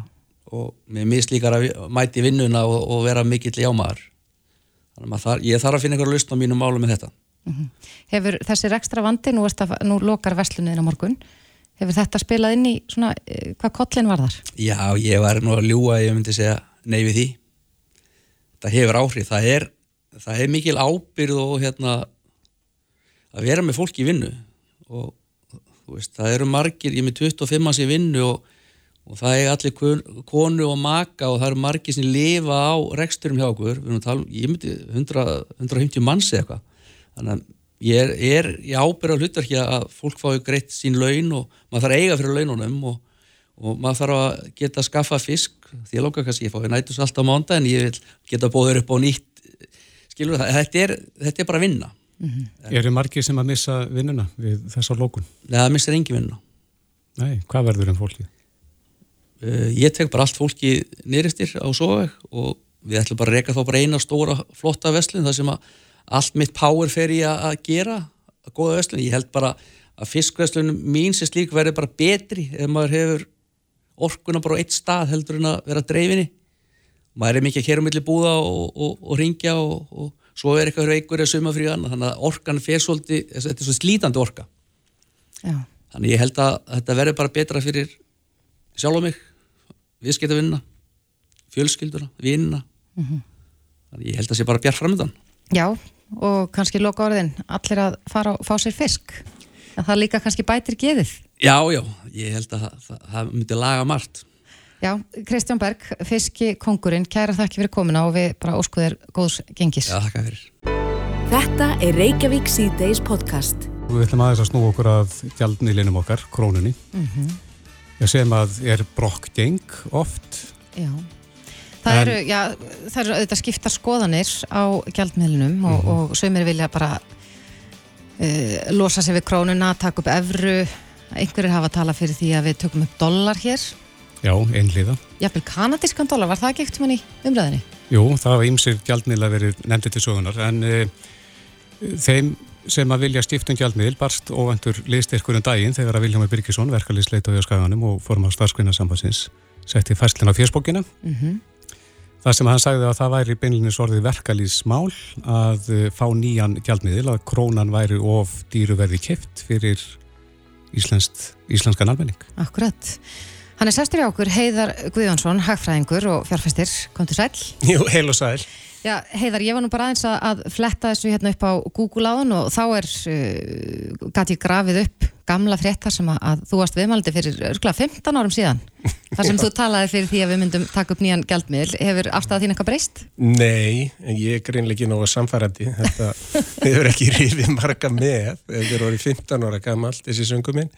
og mér mislíkar að mæti vinnuna og, og vera mikill jámaður þannig að þar, ég þarf að finna einhverju lust á mínu málu með þetta. -hmm. Hefur þessi ekstra vandi, nú, að, nú lokar veslunin á morgun Hefur þetta spilað inn í svona, eh, hvað kollin var þar? Já, ég var nú að ljúa ég myndi segja nei við því. Það hefur áhrif, það er það er mikil ábyrð og hérna að vera með fólk í vinnu. Og veist, það eru margir, ég er með 25 manns í vinnu og, og það er allir konu og maka og það eru margir sem lifa á reksturum hjá okkur, að tala um, ég myndi 100, 150 manns eða eitthvað. Þannig að ég er, er í ábyrða hlutverki að fólk fái greitt sín laun og maður þarf að eiga fyrir laununum og, og maður þarf að geta að skaffa fisk því að lóka kannski, ég fái nætus alltaf mánda en ég vil geta bóður upp á nýtt skilur það, þetta er, þetta er bara vinna mm -hmm. Er þið margir sem að missa vinnuna við þessar lókun? Nei, það missar engi vinnuna Nei, hvað verður um fólkið? Uh, ég tek bara allt fólki nýristir á soveg og við ætlum bara að reyka þá bara eina stóra flotta veslun þar sem að allt mitt power fer ég að gera að goða vestlun, ég held bara að fiskveslunum mín sem slík verður bara betri ef maður hefur orkuna bara á eitt stað heldur en að vera dreifinni. Maður er mikið að kera um milli búða og, og, og ringja og, og svo er eitthvað veikur eða suma frí annar þannig að orkan fer svolítið, þetta er svo slítandi orka. Já. þannig ég held að þetta verður bara betra fyrir sjálf á mig viðskiptavinna fjölskylduna, vinna mm -hmm. þannig ég held að það sé bara bjart framöndan Já, og kannski loka orðin allir að fara og fá sér fisk. En það líka kannski bætir geðið. Já, já, ég held að það, það, það myndi laga margt. Já, Kristján Berg, fiski kongurinn kæra þakki fyrir komina og við bara óskuðir góðs gengis. Já, þakka fyrir. Þetta er Reykjavík C-Days podcast. Við ætlum aðeins að snú okkur að gjaldnilinum okkar, krónunni. Mm -hmm. sem að er brokkgeng oft. Já Það eru, já, það eru auðvitað skipta skoðanir á gjaldmiðlunum og, mm -hmm. og sömur vilja bara uh, losa sig við krónuna, taka upp evru, einhverjir hafa tala fyrir því að við tökum upp dollar hér. Já, einliða. Jafnvel kanadískan dollar, var það ekki eftir manni umræðinni? Jú, það hafa ymsir gjaldmiðla verið nefndið til sögunar, en uh, þeim sem að vilja stiftum gjaldmiðl barst óvendur liðstyrkur en daginn þegar að Viljámi Birgisson, verkefliðsleit á Skaganum og formar starfskvinarsambansins, setti fæslina á fjörsbókina. Mm -hmm. Það sem hann sagði að það væri beinleginis orðið verkalýsmál að eh, fá nýjan gjaldmiðil að krónan væri of dýruverði kipt fyrir íslenskt, íslenskan almenning. Akkurat. Hann er sestur í okkur Heiðar Guðjónsson, hagfræðingur og fjárfæstir. Kom til sæl. Jú, heil og sæl. Já, Heiðar, ég var nú bara aðeins að fletta þessu hérna upp á Google áðun og þá er, uh, gæti ég grafið upp gamla fréttar sem að, að þú varst viðmaldi fyrir örgulega 15 árum síðan. Þar sem þú talaði fyrir því að við myndum taka upp nýjan gældmiðl. Hefur afstæðað þín eitthvað breyst? Nei, en ég er greinlega ekki nógu samfærandi. Þetta hefur ekki rífið marga með. Þetta er orðið 15 ára gamalt, þessi sönguminn.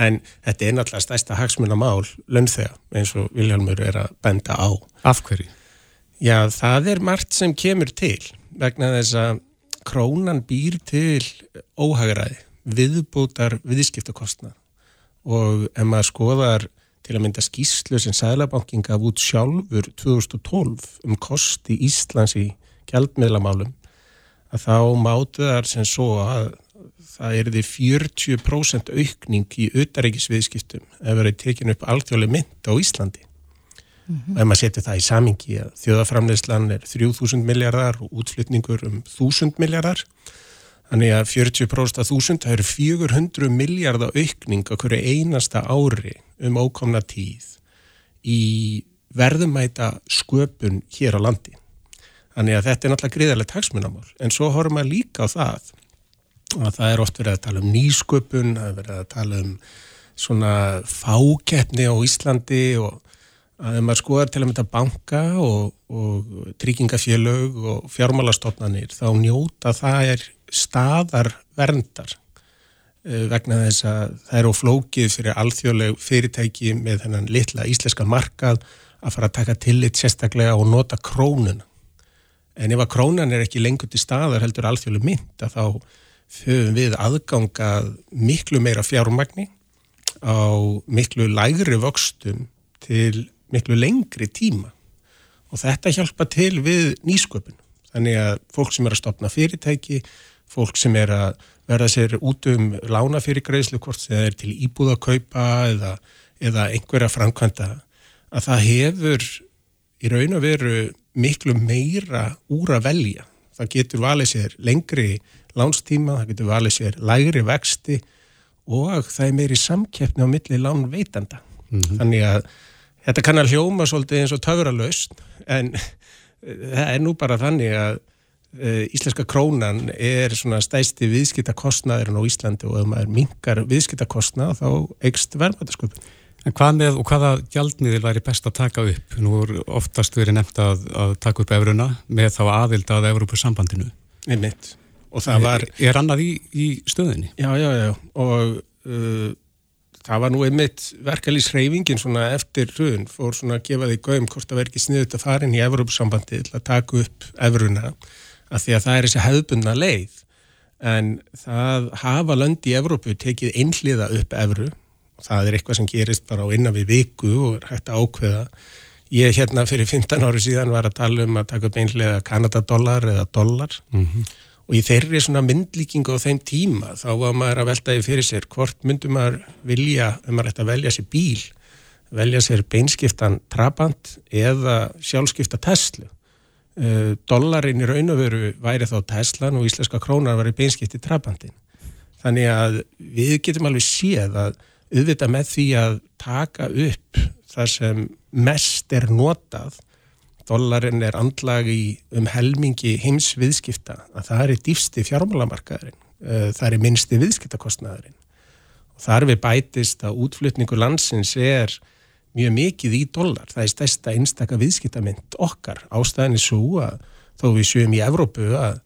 En þetta er náttúrulega stærsta hagsmunamál lönnþega eins og Vilhelmur er að benda á. Af hverju? Já, það er margt sem kemur til vegna þess að krónan býr til óhagræði, viðbútar viðskiptakostna og ef maður skoðar til að mynda skýslu sem Sælabanking gaf út sjálfur 2012 um kosti Íslands í gjaldmiðlamálum að þá mátu þar sem svo að það er því 40% aukning í auðaríkisviðskiptum ef verið tekinu upp alþjóðlega mynd á Íslandi Mm -hmm. og ef maður setur það í samingi að þjóðaframleyslan er 3000 miljardar og útflytningur um 1000 miljardar þannig að 40% af 1000 það eru 400 miljardar aukning hverju einasta ári um ókomna tíð í verðumæta sköpun hér á landi þannig að þetta er náttúrulega gríðarlega taksmunamál en svo horfum maður líka á það að það er oft verið að tala um nýsköpun það er verið að tala um svona fákeppni á Íslandi og að ef maður skoðar til að mynda banka og, og tryggingafélög og fjármálastofnanir þá njóta það er staðar verndar uh, vegna þess að það eru flókið fyrir alþjóðleg fyrirtæki með þennan litla íslenska markað að fara að taka tillit sérstaklega og nota krónuna. En ef að krónan er ekki lengur til staðar heldur alþjóðleg mynd að þá höfum við aðgangað miklu meira fjármagni á miklu lægri vöxtum til miklu lengri tíma og þetta hjálpa til við nýsköpun. Þannig að fólk sem er að stopna fyrirtæki, fólk sem er að verða sér út um lána fyrir greiðslu hvort það er til íbúðakaupa eða, eða einhverja framkvæmda að það hefur í raun og veru miklu meira úr að velja. Það getur valið sér lengri lánstíma, það getur valið sér lægri vexti og það er meiri samkeppni á milli lánveitanda. Mm -hmm. Þannig að þetta kann að hljóma svolítið eins og töfralaust en það er nú bara þannig að uh, íslenska krónan er svona stæsti viðskiptakostnaðurinn á Íslandi og ef maður mingar viðskiptakostnað þá eikst verðmætasköpun. En hvað með og hvaða gjaldmiðil væri best að taka upp? Nú er oftast verið nefnt að, að taka upp efruna með þá aðild að Evrópussambandinu. Einmitt. Og það var... Er, er annað í, í stöðinni? Já, já, já. Og uh, það var nú einmitt verkalýsreifingin svona eftir hrun fór svona að gefa því gaum hvort það verði ekki sniðut að fara inn í Evrópussambandi til að taka upp efruna af því að það er þessi hefðbundna leið. En það hafa löndi í Evrópu tekið einhliða upp efru og það er eitthvað sem gerist bara á innan við viku og er hægt að ákveða. Ég hérna fyrir 15 ári síðan var að tala um að taka upp einhliða Kanadadollar eða dollar. Mm -hmm og í þeirri svona myndlíkingu á þeim tíma þá var maður að veltaði fyrir sér hvort myndum maður vilja, ef maður ætti að velja sér bíl, velja sér beinskiptan Trabant eða sjálfskipta Tesla. Uh, Dollarin í raun og veru væri þá Teslan og íslenska krónar var í beinskipti Trabantin. Þannig að við getum alveg séð að auðvitað með því að taka upp það sem mest er notað Dollarinn er andlag í um helmingi heims viðskipta að það er dýfsti fjármálamarkaðurinn, það er minnsti viðskiptakostnaðurinn. Og þar við bætist að útflutningu landsins er mjög mikið í dollar, það er stærsta einstaka viðskiptamynd okkar. Ástæðin er svo að þó við sjöum í Evrópu að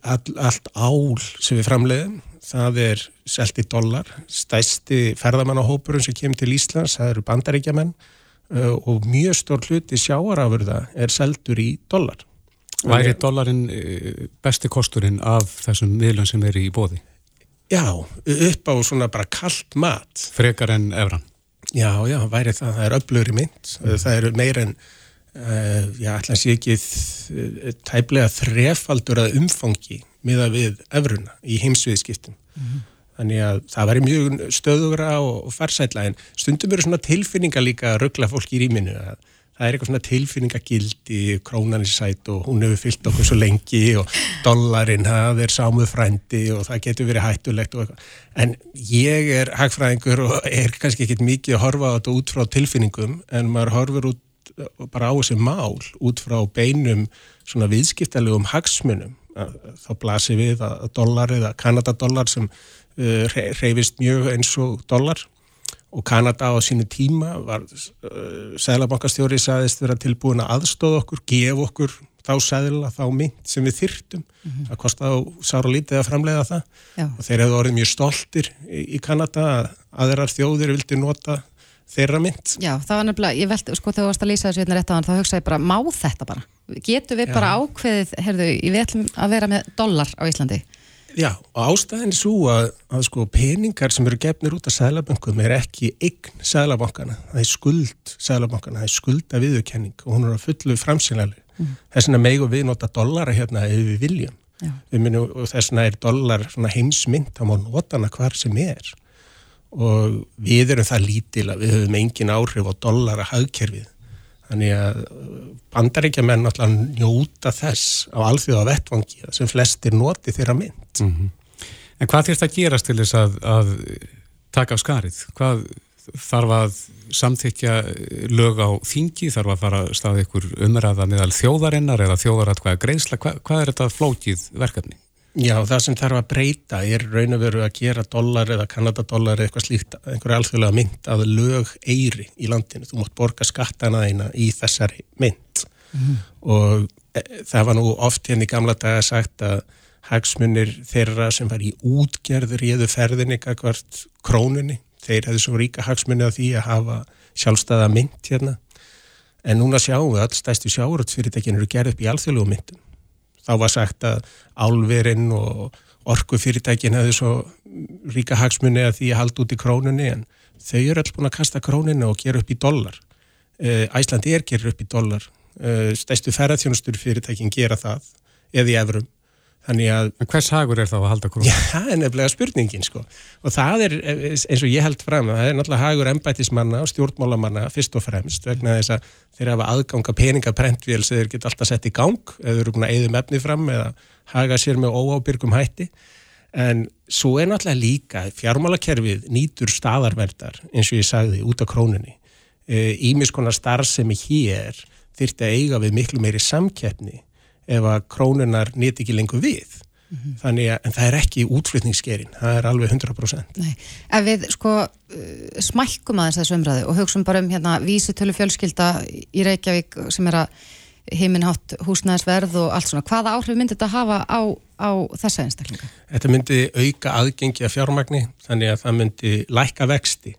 all, allt ál sem við framleiðum, það er selt í dollar, stærsti ferðamannahópurinn sem kemur til Íslands, það eru bandaríkjamenn. Uh, og mjög stór hluti sjáarafurða er seldur í dollar. Væri dollarin uh, besti kosturinn af þessum miðlun sem er í bóði? Já, upp á svona bara kallt mat. Frekar en efran? Já, já, væri það, það er öflur í mynd, mm. það eru meir en, uh, já, að sé ekki tæplega þrefaldur að umfangi miða við efruna í heimsviðskiptum. Mm. Þannig að það væri mjög stöðugra og farsætla en stundum eru svona tilfinninga líka að ruggla fólk í rýminu að það er eitthvað svona tilfinningagildi, krónan sætt og hún hefur fyllt okkur svo lengi og dollarin, það er sámuð frændi og það getur verið hættulegt og eitthvað. En ég er hagfræðingur og er kannski ekkit mikið að horfa á þetta út frá tilfinningum en maður horfur út bara á þessi mál út frá beinum svona viðskiptalegum hagsmunum. Þá blasir við að dollar eða kanadadollar sem reyfist mjög eins og dollar og Kanada á sínu tíma var uh, Sælabankastjóri saðist vera tilbúin að aðstóða okkur, gefa okkur þá sæðila, þá mynd sem við þyrtum mm -hmm. það kostiði á sára lítið að framleiða það Já. og þeir hefðu orðið mjög stoltir í, í Kanada að aðrar þjóðir vildi nota þeirra mynd. Já, það var nefnilega, ég veldi, sko þegar þú varst að lýsa þessu hérna rétt á hann, þá hugsaði ég bara, má þetta bara? Getur við Já. bara ákveðið, herðu, við ætlum að vera með dollar á Íslandi? Já, og ástæðin er svo að, að sko, peningar sem eru gefnir út af sælabankum er ekki eign sælabankana, það er skuld sælabankana, það er skulda viðurkenning og hún er að fullu framsynlega. Mm. Þess vegna megu við nota dollara hérna ef við viljum. Við og þess vegna er dollar heimsmynd, nota hana hvar sem er. Og við erum það lítil að við höfum engin áhrif á dollara hagkerfið Þannig að bandaríkjaman náttúrulega njóta þess á alþjóða vettvangi sem flestir noti þeirra mynd. Mm -hmm. En hvað þýrst að gerast til þess að, að taka á skarið? Hvað þarf að samþykja lög á þingi? Þarf að fara að staða ykkur umræða meðal þjóðarinnar eða þjóðarat greiðsla? Hvað, hvað er þetta flókið verkefni? Já, það sem þarf að breyta er raun og veru að gera dólar eða kanadadólar eða eitthvað slíkt, einhverja alþjóðlega mynd að lög eiri í landinu. Þú mútt borga skattana eina í þessari mynd mm. og e, það var nú oft hérna í gamla daga sagt að hagsmunir þeirra sem var í útgerður réðu ferðinni hvert krónunni, þeir hefðu svo ríka hagsmunni af því að hafa sjálfstæða mynd hérna en núna sjáum við all stæstu sjáuröldsfyrirtækinu eru gerð upp í alþjóðlegu myndum þá var sagt að álverinn og orkufyrirtækin hefðu svo ríka hagsmunni að því að halda út í krónunni en þau eru alltaf búin að kasta króninu og gera upp í dollar. Æslandi er gerir upp í dollar. Stæstu ferðarþjónustur fyrirtækin gera það eða í efrum Þannig að... En hvers hagur er þá að halda krónu? Já, það er nefnilega spurningin sko. Og það er eins og ég held fram að það er náttúrulega hagur ennbætismanna og stjórnmálamanna fyrst og fremst vegna þess að þeir hafa aðganga peningaprentvél sem þeir geta alltaf sett í gang eða eru búin að eða mefni fram eða haga sér með óábyrgum hætti. En svo er náttúrulega líka fjármálakerfið nýtur staðarverðar eins og ég sagði út á krónunni. Ímiskonar starf sem er hér þyrti að eiga við miklu meiri samkeppni ef að krónunar nýtt ekki lengur við. Mm -hmm. þannig að það er ekki útflutningskerinn, það er alveg 100% Nei, ef við sko uh, smælkum aðeins þessu umræðu og hugsun bara um hérna vísutölu fjölskylda í Reykjavík sem er að heiminhátt húsnæðisverð og allt svona, hvaða áhrif myndi þetta hafa á, á þessa einstaklinga? Þetta myndi auka aðgengi af fjármagni þannig að það myndi lækka vexti.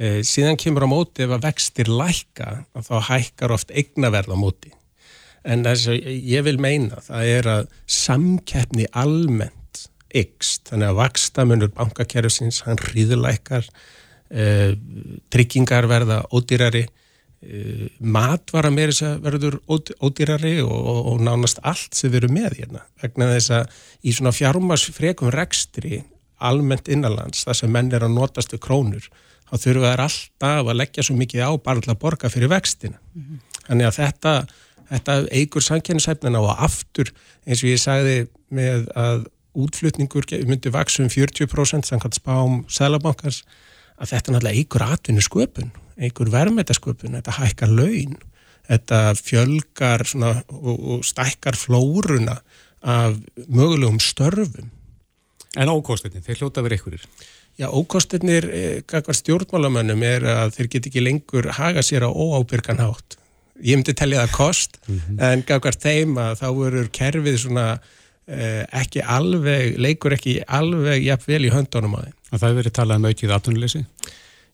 Eh, síðan kemur á móti ef að vextir lækka þá hækkar oft eignaverð á móti en þess að ég vil meina það er að samkeppni almennt ykst, þannig að vakstamunur bankakerfsins, hann hríðuleikar eh, tryggingar verða ódýrari eh, matvara meira þess að verður ódýrari og, og, og nánast allt sem erum með hérna, vegna þess að í svona fjármarsfrekum rekstri almennt innanlands, það sem menn er að notast við krónur, þá þurfa þær alltaf að leggja svo mikið á bara til að borga fyrir vextina. Mm -hmm. Þannig að þetta þetta eigur sankjænisæfnina og aftur eins og ég sagði með að útflutningur myndi vaksa um 40% samkvæmt spám selabankars að þetta náttúrulega eigur atvinnu sköpun, eigur verðmættasköpun, þetta hækkar laun, þetta fjölgar svona, og, og stækkar flóruna af mögulegum störfum. En ókostinni, þeir hljóta verið einhverjir? Já, ókostinir, eitthvað stjórnmálamönnum er að þeir get ekki lengur haga sér á óábyrgan hátt ég myndi tellja það kost mm -hmm. en gafkvært þeim að þá verður kerfið svona eh, ekki alveg, leikur ekki alveg jafn vel í höndunum að þeim. Og það hefur verið talað um aukið aðtunuleysi?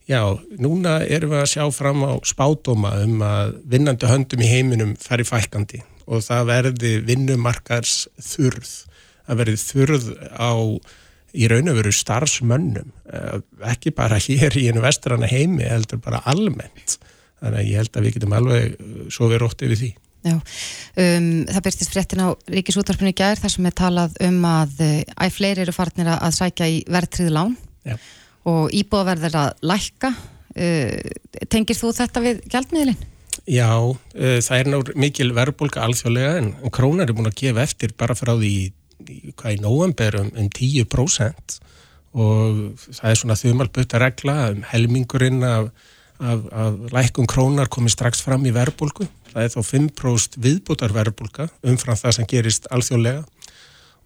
Já, núna erum við að sjá fram á spádóma um að vinnandi höndum í heiminum færi fælkandi og það verði vinnumarkars þurð, það verði þurð á í raun og veru starfsmönnum, eh, ekki bara hér í einu vestrana heimi, heldur bara almennt þannig að ég held að við getum alveg uh, svo verið ótt yfir því. Já, um, það byrstist fréttin á Ríkisútvarpinu í gær þar sem er talað um að uh, æg fleiri eru farnir að sækja í verðtriði lán Já. og íbúðaverðir að lækka. Uh, tengir þú þetta við gjaldmiðlinn? Já, uh, það er náttúrulega mikil verðbólka alþjóðlega en, en krónar er búin að gefa eftir bara frá því hvað í nóvember um, um 10% og það er svona þumalbutta regla um helmingurinn af af, af lækkum krónar komið strax fram í verbulgu. Það er þá 5% viðbútar verbulga umfram það sem gerist alþjóðlega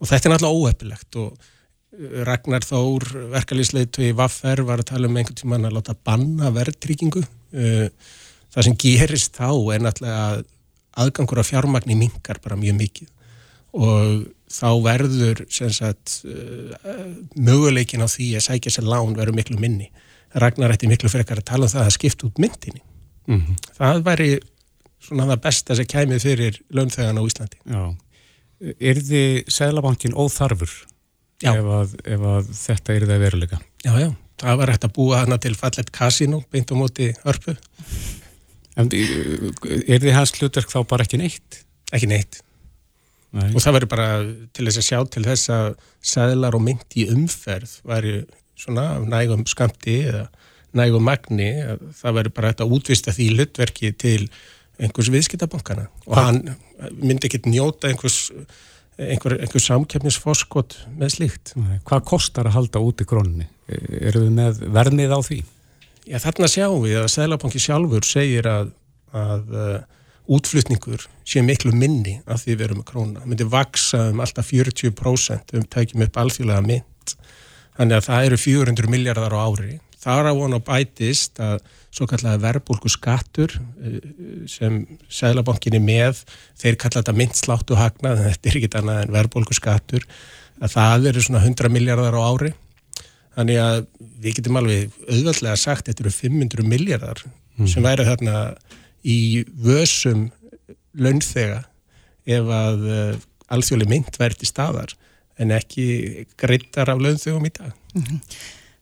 og þetta er náttúrulega óhefilegt og uh, Ragnar Þór, verkalýsleitu í Vaffer var að tala um einhvern tíman að láta banna verðtryggingu. Uh, það sem gerist þá er náttúrulega að aðgangur af fjármagni mingar bara mjög mikið og þá verður sagt, uh, möguleikin á því að sækja sér lán verður miklu minni. Ragnar ætti miklu frekar að tala um það að skipta út myndinni. Mm -hmm. Það væri svona það besta sem kæmið fyrir launþegan á Íslandi. Já. Er þið Sælabankin óþarfur ef að, ef að þetta er það veruleika? Já, já. Það var hægt að búa hana til fallet kasino beint á móti örpu. En er þið hans hlutverk þá bara ekki neitt? Ekki neitt. Nei. Og það verður bara til þess að sjá til þess að sæðlar og mynd í umferð væri svona nægum skamti eða nægum magni, það verður bara þetta að útvista því hlutverki til einhvers viðskiptabankana og ha. hann myndi ekki njóta einhvers, einhver, einhvers samkefnisfoskot með slíkt. Hvað kostar að halda út í krónni? Eru við með verðmið á því? Já, þarna sjáum við að Sælabanki sjálfur segir að, að uh, útflutningur sé miklu minni af því við erum með króna. Það myndi vaksa um alltaf 40% um tækjum upp alþjóðlega mynd Þannig að það eru 400 miljardar á ári. Það er hann á bætist að svo kallega verbulgu skattur eh, sem Sælabankinni með, þeir kalla þetta myndsláttu hagnað, þetta er ekkit annað en verbulgu skattur, að það eru svona 100 miljardar á ári. Þannig að við getum alveg auðvöldlega sagt þetta eru 500 miljardar mm. sem væri þarna í vösum launþega ef að uh, alþjóðli mynd verði staðar en ekki greittar af launþegum í dag. Mm -hmm.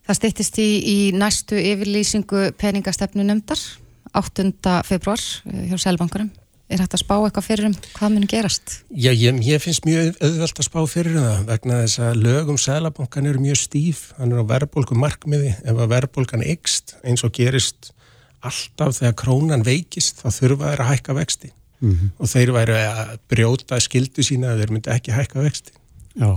Það stýttist í, í næstu yfirlýsingu peningastefnu nefndar 8. februar eh, hjá Sælbankurum. Er þetta að spá eitthvað fyrir um hvað munir gerast? Já, ég, ég finnst mjög auðvelt að spá fyrir um það vegna þess að lögum Sælabankan eru mjög stíf, hann er á verðbólku markmiði ef að verðbólkan ykst eins og gerist alltaf þegar krónan veikist þá þurfa þeir að hækka vexti mm -hmm. og þeir væri að brjóta skildu sína að þeir myndi ekki hækka vexti. Já,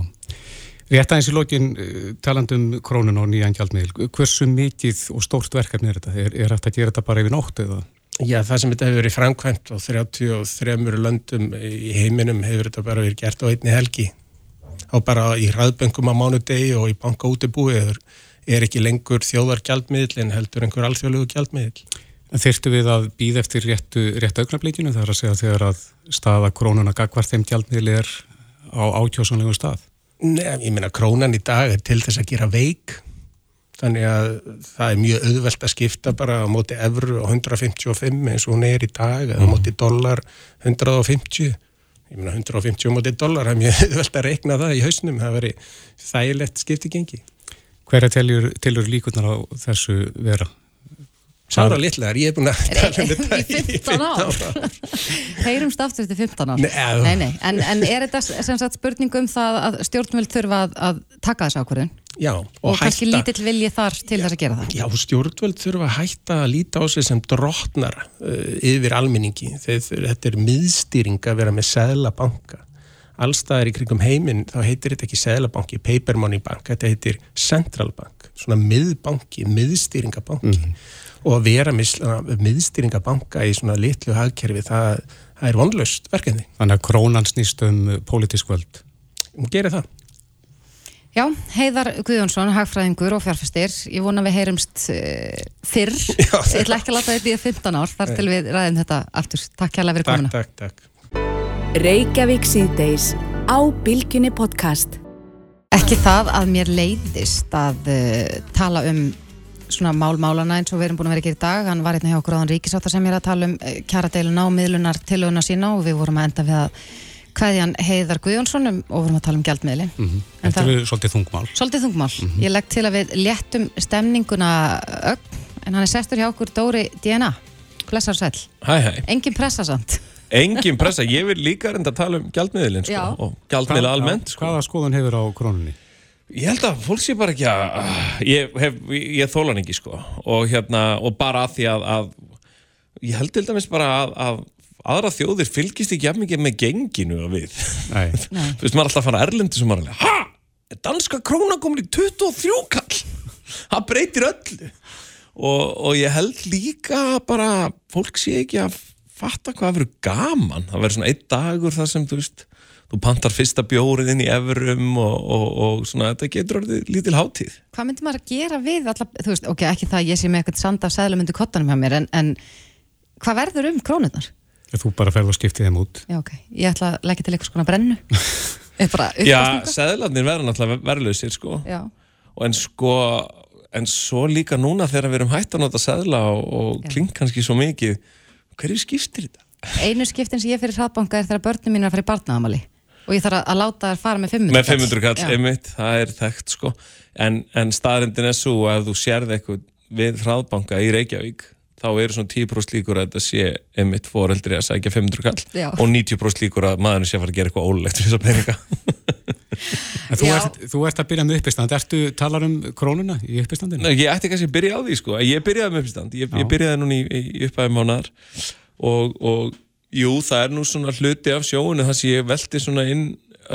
rétt aðeins í lokin eh, talandum krónun og nýjan gjaldmiðil, hversu mikið og stórt verkefni er þetta? Er, er þetta að gera þetta bara yfir nótt eða? Já, það sem þetta hefur verið framkvæmt á 33 löndum í heiminum hefur þetta bara verið gert á einni helgi og bara í hraðböngum á mánudegi og í banka útibúi er ekki lengur þjóðar gjaldmiðil en heldur einhver alþjóðlegu gjaldmiðil. Þyrstu við að býða eftir réttu, réttu augnablikinu þar að segja þegar að staða krónuna gagvar þeim gjaldmiðli er á átjósanlegu stað? Nei, ég minna krónan í dag er til þess að gera veik þannig að það er mjög auðvelt að skipta bara á móti evru og 155 eins og hún er í dag eða á móti dólar 150 ég minna 150 á móti dólar það er mjög auðvelt að reikna það í hausnum það veri þægilegt skipti gengi Hver er tilur líkunar á þessu vera? Sára litlegar, ég er búin að tala um þetta í 15 ár. Heyrumst aftur til 15 ár. Nei, nei, nei. En, en er þetta sem sagt spurning um það að stjórnvöld þurfa að, að taka þessu ákvörðun? Já, og, og kannski lítill vilji þar til þess að gera það? Já, stjórnvöld þurfa að hætta að líta á sig sem drotnar uh, yfir almenningi. Þeir, þetta er miðstýring að vera með seglabanka. Allstaðar í krigum heiminn þá heitir þetta ekki seglabanki, paper money bank, þetta heitir central bank, svona miðbanki, miðstýringabanki. Mm -hmm og að vera miðstýringabanka í svona litlu hagkerfi, það, það er vonlust verkefni. Þannig að krónan snýst um pólitísk völd. Hún gerir það. Já, Heiðar Guðjónsson, hagfræðingur og fjárfæstir, ég vona við heyrumst uh, fyrr, Já, ég ætla ekki að láta þetta í 15 ár, þar til við ræðum þetta aftur. Takk hjálpa fyrir komuna. Takk, takk, takk. Reykjavík síðdeis á Bilginni podcast. Ekki það að mér leiðist að uh, tala um svona málmálana eins og við erum búin að vera ekki í dag. Hann var hérna hjá okkur áðan Ríkisáttar sem er að tala um eh, kjaradeiluna og miðlunar tilöguna sína og við vorum að enda við að hvaðjan Heiðar Guðjónsson um, og vorum að tala um gjaldmiðli mm -hmm. Þetta er svolítið þungmál. Svolítið þungmál, mm -hmm. ég legg til að við léttum stemninguna ögn en hann er sestur hjá okkur Dóri DNA Blessar sæl Hæ hæ. Engin pressa samt. Engin pressa, ég vil líka reynda að tala um gjaldmiðlin sko, og gjaldmiðla almennt sko. Hvaða skoðun hefur á krónunni? Ég held að fólk sé bara ekki að ég, hef, ég þólan ekki sko. Og hérna, og bara að því að, að ég held til dæmis bara að, að aðra þjóðir fylgist ekki jafn mikið með genginu að við. Þú veist, maður er alltaf að fara erlendi sem maður er hæ, danska í 23 kall? Það breytir öllu. Og, og ég held líka bara fólk sé ekki að fatta hvað verður gaman, það verður svona einn dagur þar sem þú veist þú pantar fyrsta bjórið inn í efurum og, og, og svona, þetta getur orðið lítil hátíð. Hvað myndir maður að gera við alla, þú veist, ok, ekki það ég sé með eitthvað sanda af sæðlum undir kottanum hjá mér en, en hvað verður um krónurnar? Þú bara ferður að skipti þeim út. Já, ok, ég ætla að leggja til eitthvað svona brennu Já, sæðlarnir verður náttúrulega verðlausir, sko Já. og en sko en svo líka núna þegar við erum hægt að nota sæðla og, og kling kannski svo mikið hverju skiptir þetta? Einu skiptin sem ég fyrir hraðbanka er þegar börnum mín er að fara í barnaðamali og ég þarf að láta þær fara með 500 með 500 kall, kall einmitt, það er þekkt sko. En, en staðrindin er svo að þú sérði eitthvað við hraðbanka í Reykjavík þá eru svona 10% líkur að þetta sé einmitt foreldri að sækja 500 kall Já. og 90% líkur að maðurinn sé að fara að gera eitthvað ólegt fyrir þess að peninga þú, ert, þú ert að byrja með uppistand. Ertu talar um krónuna í uppistandinu? Nei, ég ætti kannski að byrja á því sko. Ég byrjaði með uppistand, ég, ég byrjaði núni í, í upphæfum mánar og, og Jú, það er nú svona hluti af sjóinu þar sem ég velti svona inn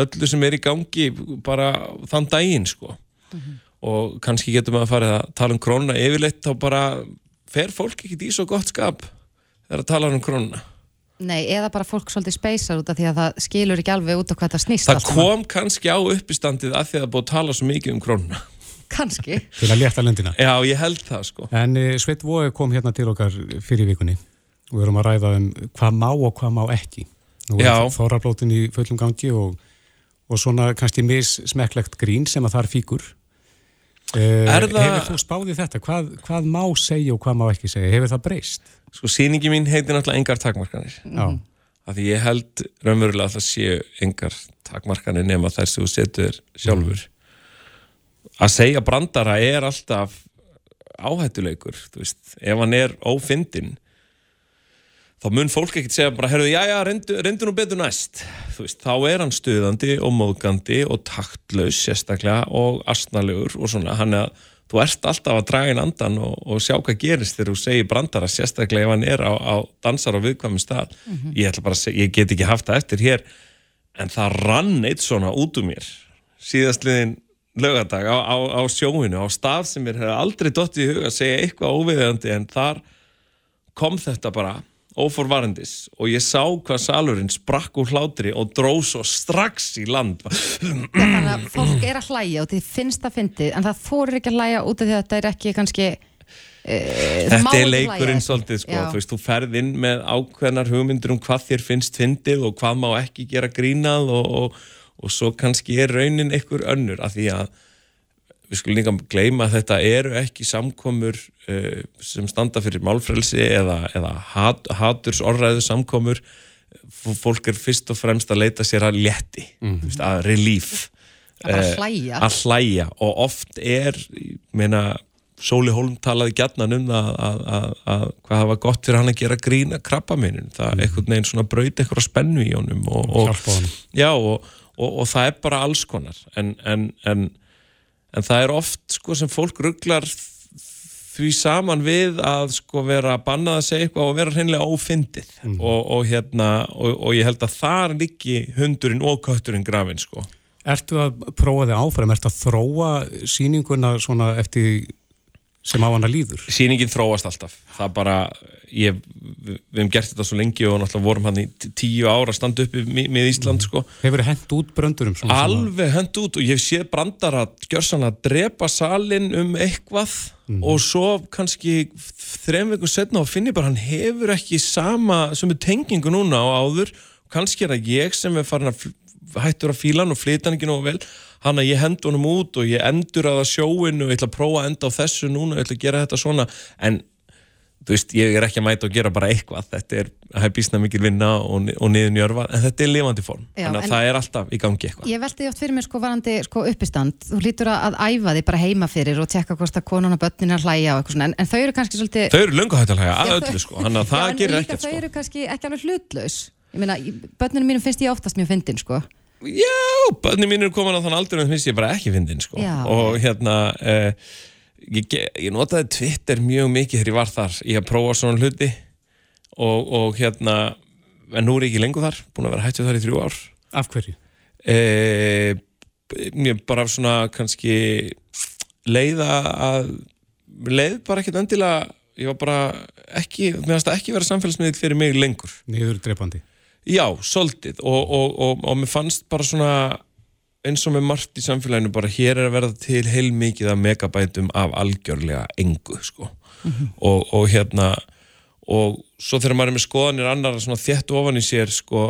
öllu sem er í gangi bara þann daginn sko mm -hmm. og kannski getur maður að fara að tala um krónuna yfirleitt þá bara fer fólk ekkert í svo gott skap þegar að tala um krónuna Nei, eða bara fólk svolítið speysar út af því að það skilur ekki alveg út af hvað það snýst Það kom kannski á uppistandið af því að það búið að tala svo mikið um krónuna Kannski. til að leta lendina. Já, ég held það sko. En uh, Sveit Vói kom hérna til okkar fyrir vikunni og við erum að ræða um hvað má og hvað má ekki. Nú er þórablótin í fullum gangi og, og svona kannski missmekklegt grín sem að þar fíkur. Uh, Er það- Hefur þú spáðið þetta? Hvað, hvað má segja og hvað má ekki segja? Hefur það breyst? Sko, síningi mín heitir náttúrulega engar takmarkanir. Já. Af því ég held raunverulega að það séu engar takmarkanir nema þær sem þú setur sjálfur. Að segja brandara er alltaf áhættuleikur, þú veist, ef hann er ófindin þá mun fólk ekkert segja bara, herruðu, já, já, reyndu, reyndu nú betur næst. Þú veist, þá er hann stuðandi og móðgandi og taktlaus sérstaklega og astnalegur og svona, hann er að þú ert alltaf að draga inn andan og, og sjá hvað gerist þegar þú segir brandara sérstaklega ef hann er á, á dansar á viðkvæmum stað. Ég ætla bara að segja, ég get ekki haft það eftir hér en það rann eitt svona út úr mér síðastliðin lögadag á, á, á sjóinu á stað sem mér hefði aldrei dottið í huga að segja eitthvað óviðeigandi en þar kom þetta bara óforvarendis og ég sá hvað salurinn sprakk úr hlátri og dró svo strax í land. Þannig að fólk er að hlæja og þið finnst það fyndið en það þorir ekki að hlæja út af því að þetta er ekki kannski e, Þetta er leikurinn svolítið sko, þú veist, þú ferð inn með ákveðnar hugmyndur um hvað þér finnst fyndið og hvað má ekki gera grínað og, og, og svo kannski er raunin einhver önnur af því að við skulum líka gleyma að þetta eru ekki samkomur uh, sem standa fyrir málfrelsi eða, eða hat, hatursorræðu samkomur. Fólk er fyrst og fremst að leita sér að létti, mm veist, að relief. Að Eh, hlæja. að hlæja. Og oft er ég meina, Sóli Hólm talaði gjarnan um að, að, að hvað það var gott fyrir hann að gera grína krabbaminin, það mm. einhvern veginn svona braut eitthvað spennu í honum og, og, já, og, og, og það er bara alls konar. En, en, en, en það er oft sko sem fólk rugglar því saman við að sko vera bannað að segja eitthvað og vera hreinlega ófyndið og, og hérna og, og ég held að þar liggi hundurinn og kötturinn grafin sko Ertu að prófa þig áfram? Ertu að þróa sýninguna svona eftir sem á hana líður? sýningin þróast alltaf það bara, ég, við, hefum gert þetta svo lengi og náttúrulega vorum hann í tíu ára að standa uppi með Ísland sko. Hefur þið hent út svona- alveg hend út og ég hef séð brandara gjörsanlega að drepa salin um eitthvað og svo kannski þrem vikur setna og finn ég bara hann hefur ekki sama sem er tengingu núna á áður. Kannski er það ég sem er farin að hættur að fíla hann og flyta hann ekki nógu vel. Hann að ég hend honum út og ég endur að sjóinu og ég ætla að prófa að enda á þessu núna og ég ætla að gera þetta svona. En þú veist, ég er ekki að mæta og gera bara eitthvað. Þetta er, það er bísna mikil vinna og, og niður njörfa, en þetta er lifandi form. Já, þannig að það er alltaf í gangi eitthvað. Ég velti því oft fyrir mér sko varandi sko uppistand. Þú hlýtur að, æfa því bara heima fyrir og tekka hvort að konan og börnin er að hlæja en, en þau eru kannski svolítið Þau eru löngu hægt að hlæja að Já, öllu þau- sko, þannig að Já, það en gerir ekkert Þau sko. eru kannski ekki alveg hlutlaus. Ég meina, börnunum mínum finnst ég oftast mjög fyndin sko. Já, bönni mín eru komin á þann aldur en finnst ég bara ekki fyndin sko. Já. og hérna uh, ég, ég notaði Twitter mjög mikið þegar ég var þar ég að prófa svona hluti og, og hérna en nú er ég ekki lengur þar, búin að vera hættu þar í þrjú ár Af hverju? uh, mér bara svona kannski leiða að leið bara ekkert endilega ég var bara ekki, mér finnst það ekki vera samfélagsmiðl fyrir mig lengur Niður drepandi. Já, soldið og, og, og, og mér fannst bara svona eins og með margt í samfélaginu bara hér er að verða til heilmikið af megabætum af algjörlega engu sko. og, og hérna og svo þegar maður er með skoðanir annar þétt ofan í sér sko,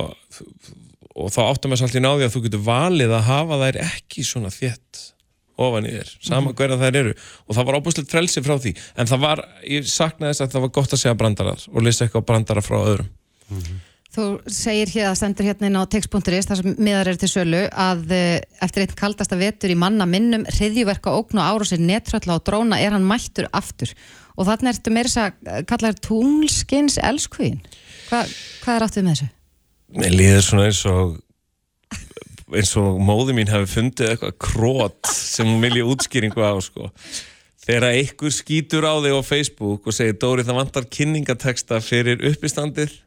og þá áttum við svolítið náði að þú getur valið að hafa þær ekki svona þétt ofan í þér, sama hverja þær eru. Og það var óbúslega frelsi frá því. En það var, ég saknaði þess að það var gott að segja brandarar og lýsa eitthvað brandara frá öðrum Þú segir hér að stendur hérna inn á text.is þar sem miðar eru til sölu að eh, eftir einn kaldasta vetur í manna minnum hriðjuverka ógn og árásir netrölla og dróna er hann mættur aftur og þarna ertu meira þess að kalla þér tunglskins elskvín Hva, hvað er áttuð með þessu? Mér líður svona eins og eins og móði mín hafi fundið eitthvað krót sem hún vilja útskýringu á sko. þegar einhver skýtur á þig á Facebook og segir Dóri það vantar kynningateksta fyrir uppistandið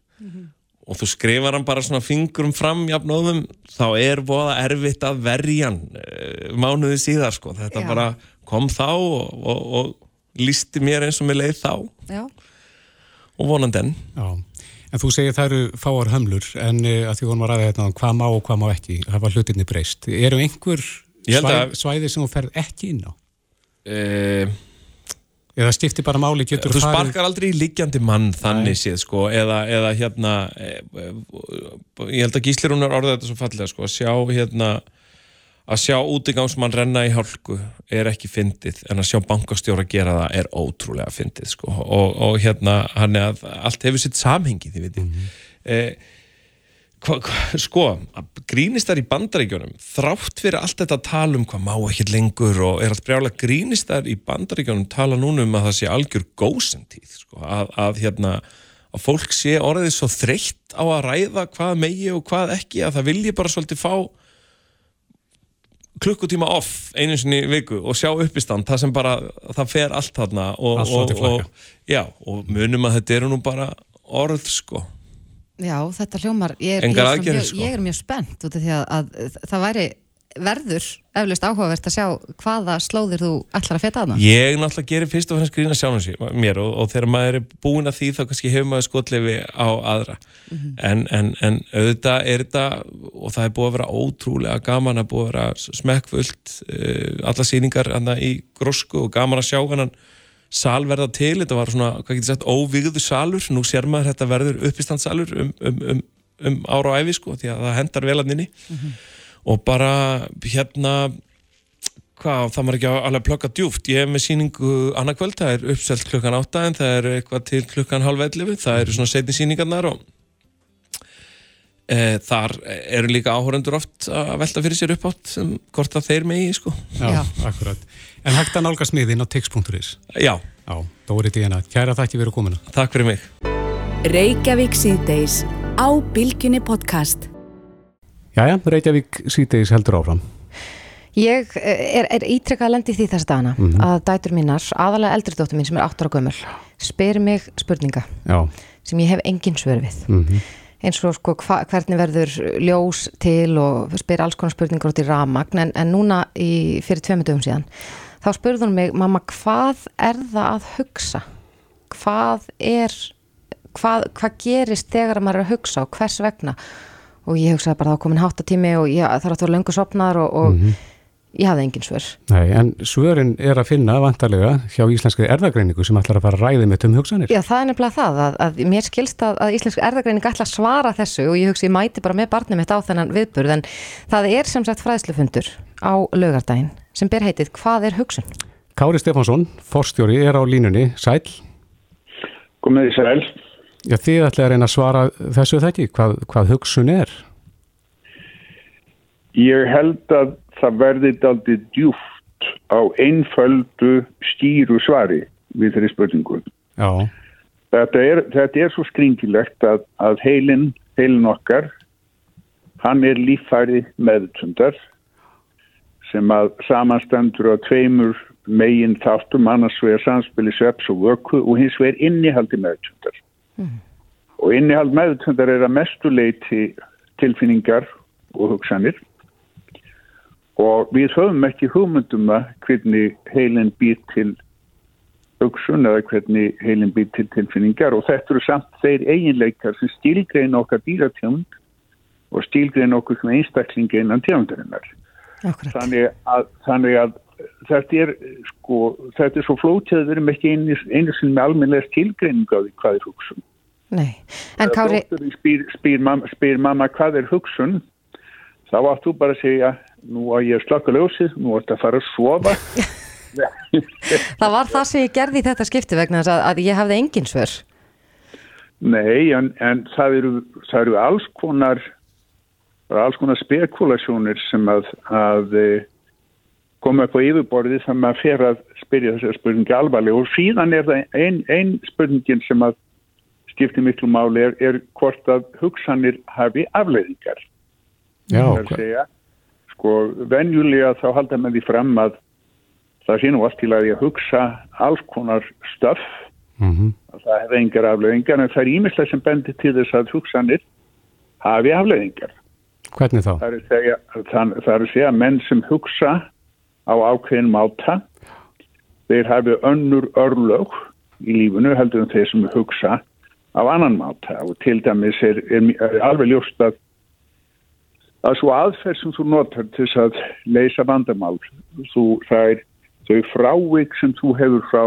og þú skrifar hann bara svona fingurum fram jafnóðum, þá er voða erfitt að verja hann uh, mánuði síðar sko, þetta Já. bara kom þá og, og, og lísti mér eins og mér leið þá Já, og vonandi enn Já. En þú segir það eru fáar hömlur en uh, að því vorum að ræða um hvað má og hvað má ekki. Var hlutinni breyst. Eru einhver Ég held svæð, að- svæði sem þú ferð ekki inn á? uh, Eða stifti bara máli getur þú farið- sparkar aldrei í liggjandi mann þannig séð sko eða, eða hérna e, e, ég held að Gísli Rúnar orðið þetta svo fallega sko að sjá hérna að sjá útigangsmann renna í hálku er ekki fyndið en að sjá bankastjóra gera það er ótrúlega fyndið sko og, og hérna hann er að allt hefur sitt samhengi þið veitir mm -hmm. Hva, hva, sko grínistar í bandaríkjónum þrátt fyrir allt þetta tal um hvað má ekki lengur og er allt brjálega grínistar í bandaríkjónum tala núna um að það sé algjör gósentíð sko, að, að hérna að fólk sé orðið svo þreytt á að ræða hvað megi og hvað ekki að það vilji bara svolítið fá klukkutíma off einu sinni viku og sjá uppistand það sem bara, það fer allt þarna og, Allt og, og, já, og munum að þetta eru nú bara orð sko Já, þetta hljómar, ég er, ég er, mjög, sko. ég er mjög spennt út af því að, að það væri verður eflust áhugavert að sjá hvaða slóðir þú ætlar að feta að það Ég náttúrulega gerir fyrst og fremst grína sjálfum mér og, og þegar maður er búin að því þá kannski hefur maður skotleifi á aðra. En, en, en auðvitað er þetta og það er búið að vera ótrúlega gaman að búið að vera smekkfullt uh, alla sýningar hana, í grósku og gaman að sjá hann sal verða til, þetta var svona, hvað getur sagt óvígðu salur, nú sér maður þetta verður uppistandsalur um, um, um, um ára og æfi sko, því að það hendar vel að nynni og bara hérna hvað, það maður ekki að alveg plöka djúft ég hef með síningu annað kvöld það er uppselt klukkan 8 en það er eitthvað til klukkan halv 11, það eru svona setni síningarnar og e, þar eru líka áhórendur oft að velta fyrir sér upp átt sem hvort að þeir megi sko. Já, Já. akkurat. En hægt að nálgast miðin á tix.is. já, Já, Dóri Díana, kæra þakki fyrir komuna. takk fyrir mig Reykjavík síðdeis á Bilginni podcast. Jæja, Reykjavík síðdeis heldur áfram. Ég eh, er, er ítrekkað að lendi því þess dagana að dætur mínar, aðalega eldri dóttur mín sem er 8 ára gömul, spyr mig spurninga Já, sem ég hef engin svör við mhm, eins og sko hva, hvernig verður ljós til og spyr alls konar spurningar út í ramagn en, en núna í, fyrir tveimur dögum síðan þá spurði hún mig, mamma hvað er það að hugsa? Hvað er hvað, hvað gerist þegar maður er að hugsa og hvers vegna? Og ég hugsaði bara var komin háttatími og ég, það er að vera löngu sopnar og, og ég hafði engin svör. Nei, en svörin er að finna vantarlega hjá íslenskri erðagreiningu sem ætlar að fara að ræði með um hugsanir. Já, það er nefnilega það að, að mér skilst að, að íslensk erðagreining ætla að svara þessu og ég hugsi ég mæti bara með barnið mitt á þennan viðburð en það er sem sagt fræðslufundur á laugardaginn sem ber heitið Hvað er hugsun? Kári Stefánsson, forstjóri, er á línunni. Sæl, Komið í sæl. já þið ætla að reyna að svara þessu þekki, hvað, hvað hugsun er. Ég held að það verði daldið djúft á einföldu skýru svari við þeirri spurningu. Já, Þetta er, þetta er svo skringilegt að, að heilin, heilin okkar, hann er líffæri meðtundar sem að samanstendur á tveimur megin þáttum annars vegar samspili sveps og vöku og hins vegar innihaldi meðtundar. Og innihald meðtundar er að mestu leiti tilfinningar og hugsanir og við höfum ekki hugmyndum að hvernig heilin býr til hugsun eða hvernig heilin býr til tilfinningar og þetta eru samt þeir eiginleikar sem stílgrein okkar dýratjónd og stílgrein okkur sem einstaklingi innan tjóndarinnar. Akkurat. Þannig að, þannig að þetta er sko, þetta er svo flótið að við erum ekki einu, einu sinni með almennlega stílgreining á því hvað er hugsun. Nei, en Kári, spyr, spyr, mamma, spyr mamma hvað er hugsun þá átt þú bara að segja nú að ég slaka ljósið, nú átt að fara að sofa það var það sem ég gerði í þetta skipti vegna að, að ég hafði engin svör. Nei, en, en það, eru, það eru alls konar það eru alls konar spekulasjónir sem að, að eh, koma upp á yfirborðið sem maður fer að spyrja þessar spurningi alvarlega og síðan er það ein, ein spurningin sem að skiptir miklu máli er, er hvort að hugsanir hafi afleiðingar. já, er að segja, sko, venjulega þá halda með því fram að það sé nú allt til að ég að hugsa alls konar stöff mhm, að það hefði engar afleðingar en það er ímislega sem bendir til þess að hugsanir hafi afleðingar. Hvernig þá? Það er að segja, er segja menn sem hugsa á ákveðin máta þeir hafi önnur örlög í lífunu heldur en þeir sem hugsa á annan máta og til dæmis er, er, er alveg ljóst að að svo aðferð sem þú notar til þess að leysa vandamál þú, það er þau frávik sem þú hefur frá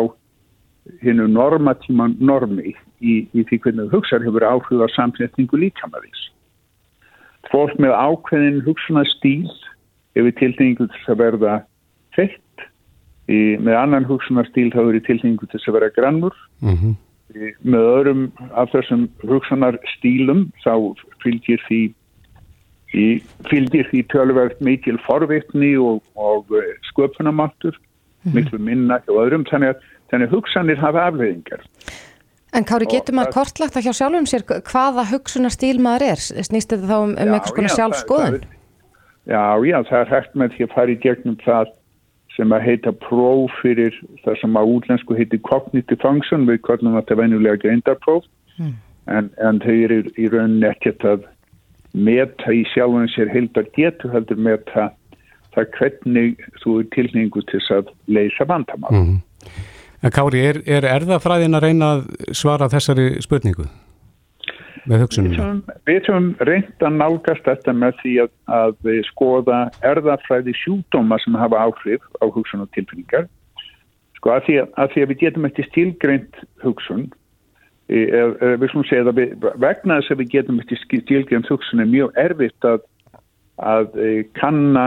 hinnu normatíma normi í, í því hvernig þú hugsaður hefur áhrif á samsetningu líkamæðis. Fólk með ákveðin hugsunastíl hefur tilningu til að verða feitt, í, með annan hugsunastíl þá hefur tilningu til að verða grannur, mm -hmm. með öðrum af þessum hugsunarstílum þá fylgir því í fylgir því tölverð mikil forvitni og, og eh, sköpunamáttur, mm -hmm. miklu minna og öðrum, þannig að hugsanir hafa afleiðingar. En Kári, getur maður kortlagt að hjá sjálfum sér hvaða hugsunarstíl maður er? Snýst þetta þá um, um eitthvað svona sjálfskoðun? Já, já, það er hægt með því að fara í gegnum það sem að heita próf fyrir það sem að útlensku heiti cognitive function, við kallum þetta venjulega greindarpróf, mm. en, en þau eru í rauninni ekkert að meta í sjálfum sér heildar getur heldur meta það hvernig þú er tilningu til að leysa vandamál. Mm. En Kári, er, er erðafræðin að reyna að svara þessari spurningu með hugsunum? Við höfum reynd að nálgast þetta með því að, að skoða erðafræði sjúdóma sem hafa áhrif á hugsun og tilfinningar. Sko að því að, að því að við getum ekki stílgreint hugsun við slúmum segja að við, vegna þess að við getum eftir stílgjörn hugsun er mjög erfitt að, að e, kanna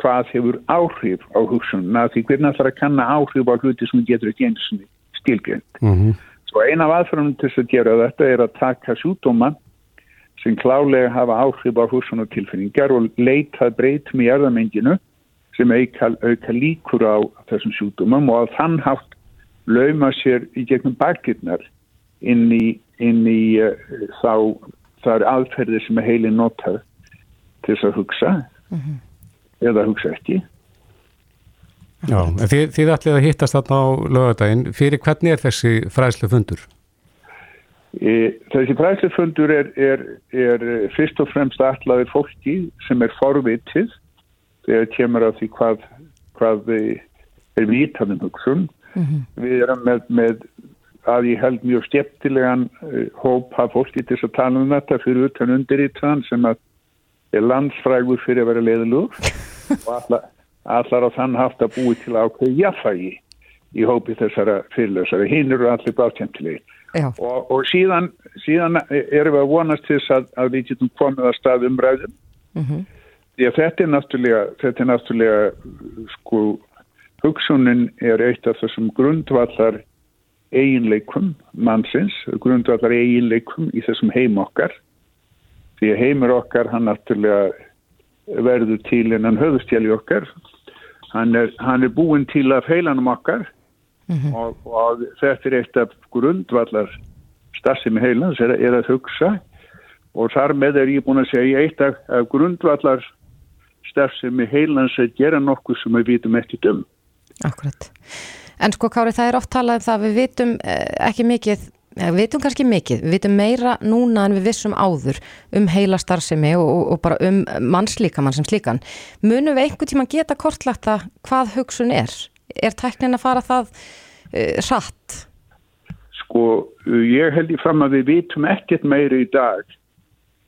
hvað hefur áhrif á hugsunna því hvernig það þarf að kanna áhrif á hluti sem getur ekki eins og stílgjörn mm -hmm. svo eina af aðfærum til þess að gera þetta er að taka sjúdóma sem klálega hafa áhrif á hugsun og tilfinningar og leita breytum í erðamenginu sem auka, auka líkur á þessum sjúdómum og að þann haft lauma sér í gegnum bakirnar inn í, inn í uh, þá þar aðferðir sem er heilin notar til þess að hugsa mm -hmm. Eða hugsa ekki Já, en þið, þið ætlið að hittast þarna á lögadaginn fyrir hvernig er þessi fræslu fundur? E, þessi fræslu fundur er, er, er fyrst og fremst ætlaði fólki sem er forvitið þegar kemur á því hvað, hvað er vítanum hugsun mm -hmm. við erum með, með að ég held mjög stjæptilegan uh, hóp að fólki til að tala um þetta fyrir utan undirítan sem að er landsfrægur fyrir að vera leiðilug og allar, allar á þann haft að búi til ákveði jafnfægi í hópi þessara fyrirlösari. Hinn eru allir báttjæmtilegi. Og, og síðan, síðan erum við að vonast þess að, að við getum komið að stað umræðum. Mm -hmm. Því að þetta er náttúrulega, þetta er náttúrulega sko, hugsunin er eitt af þessum grundvallar eiginleikum mannsins, grundvallar eiginleikum í þessum heim okkar því að heimur okkar hann náttúrulega verður til en hann höfustjæli okkar. Hann er, hann er búin til af heilanum okkar. Mm -hmm. og, og þetta er eitt af grundvallar stafsimi heilans er, er að hugsa. Og þar með er ég búin að segja eitt af, af grundvallar stafsimi heilans að gera nokkuð sem við vitum eftir döm Akkurat. En sko Kári, það er oft talað um það að við vitum eh, ekki mikið, við vitum kannski mikið, við vitum meira núna en við vissum áður um heila starfsemi og, og, og bara um mannslíkamann sem slíkan. Munum við einhver tíma geta kortlagt að hvað hugsun er? Er tæknin að fara það uh, satt? Sko, ég held í fram að við vitum ekkert meira í dag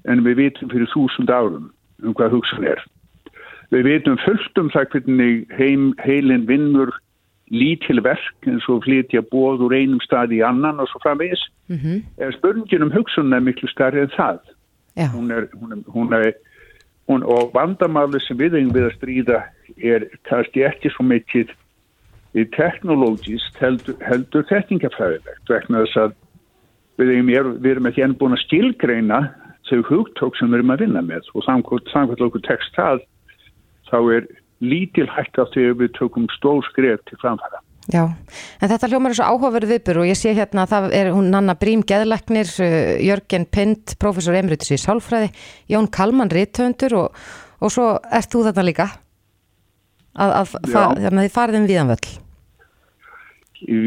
en við vitum fyrir þúsund árum um hvað hugsun er. Við vitum fullt um það hvernig heim, heilin vinnur lítil verk eins og flytja bóð úr einum stað í annan og svo framvegis. Mm -hmm. spurningin um hugsunna er miklu starri en það. Hún er, hún er, hún er hún, og vandamáli sem við eigum við að stríða er kannski ekki svo mikið í teknológist heldur, heldur þektingafræðilegt vegna þess að við, eigum, við erum ekki enn búin að skilgreina þau hugtók sem við erum að vinna með og samkvæmt okkur text það þá er lítil hægt af því að við tökum stór skref til framfæra. Já, en þetta hljómar er svo áhugaverð viðbur og ég sé hérna að það er hún Nanna Brím Geðleiknir, uh, Jörgen Pind, professor Emriðs í Sálfræði, Jón Kalman Ritthöndur og, og svo ert þú þetta líka að, að þannig að þið farið um viðanvöll.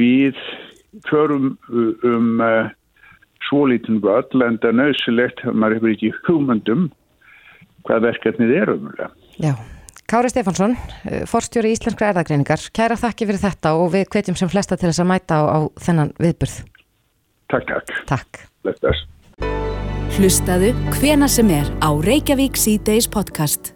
Við förum um uh, svolítinn völl en það er nöðsilegt að maður hefur ekki hugmyndum hvað verkefnið er umlega. Já. Kári Stefansson, eh, forstjóri Íslenskra erðagreiningar, kæra þakki fyrir þetta og við hvetjum sem flesta til þess að mæta á, á þennan viðburð. Takk, takk. Takk. Bless. Hlustaðu hvena sem er á Reykjavík C-Days podcast.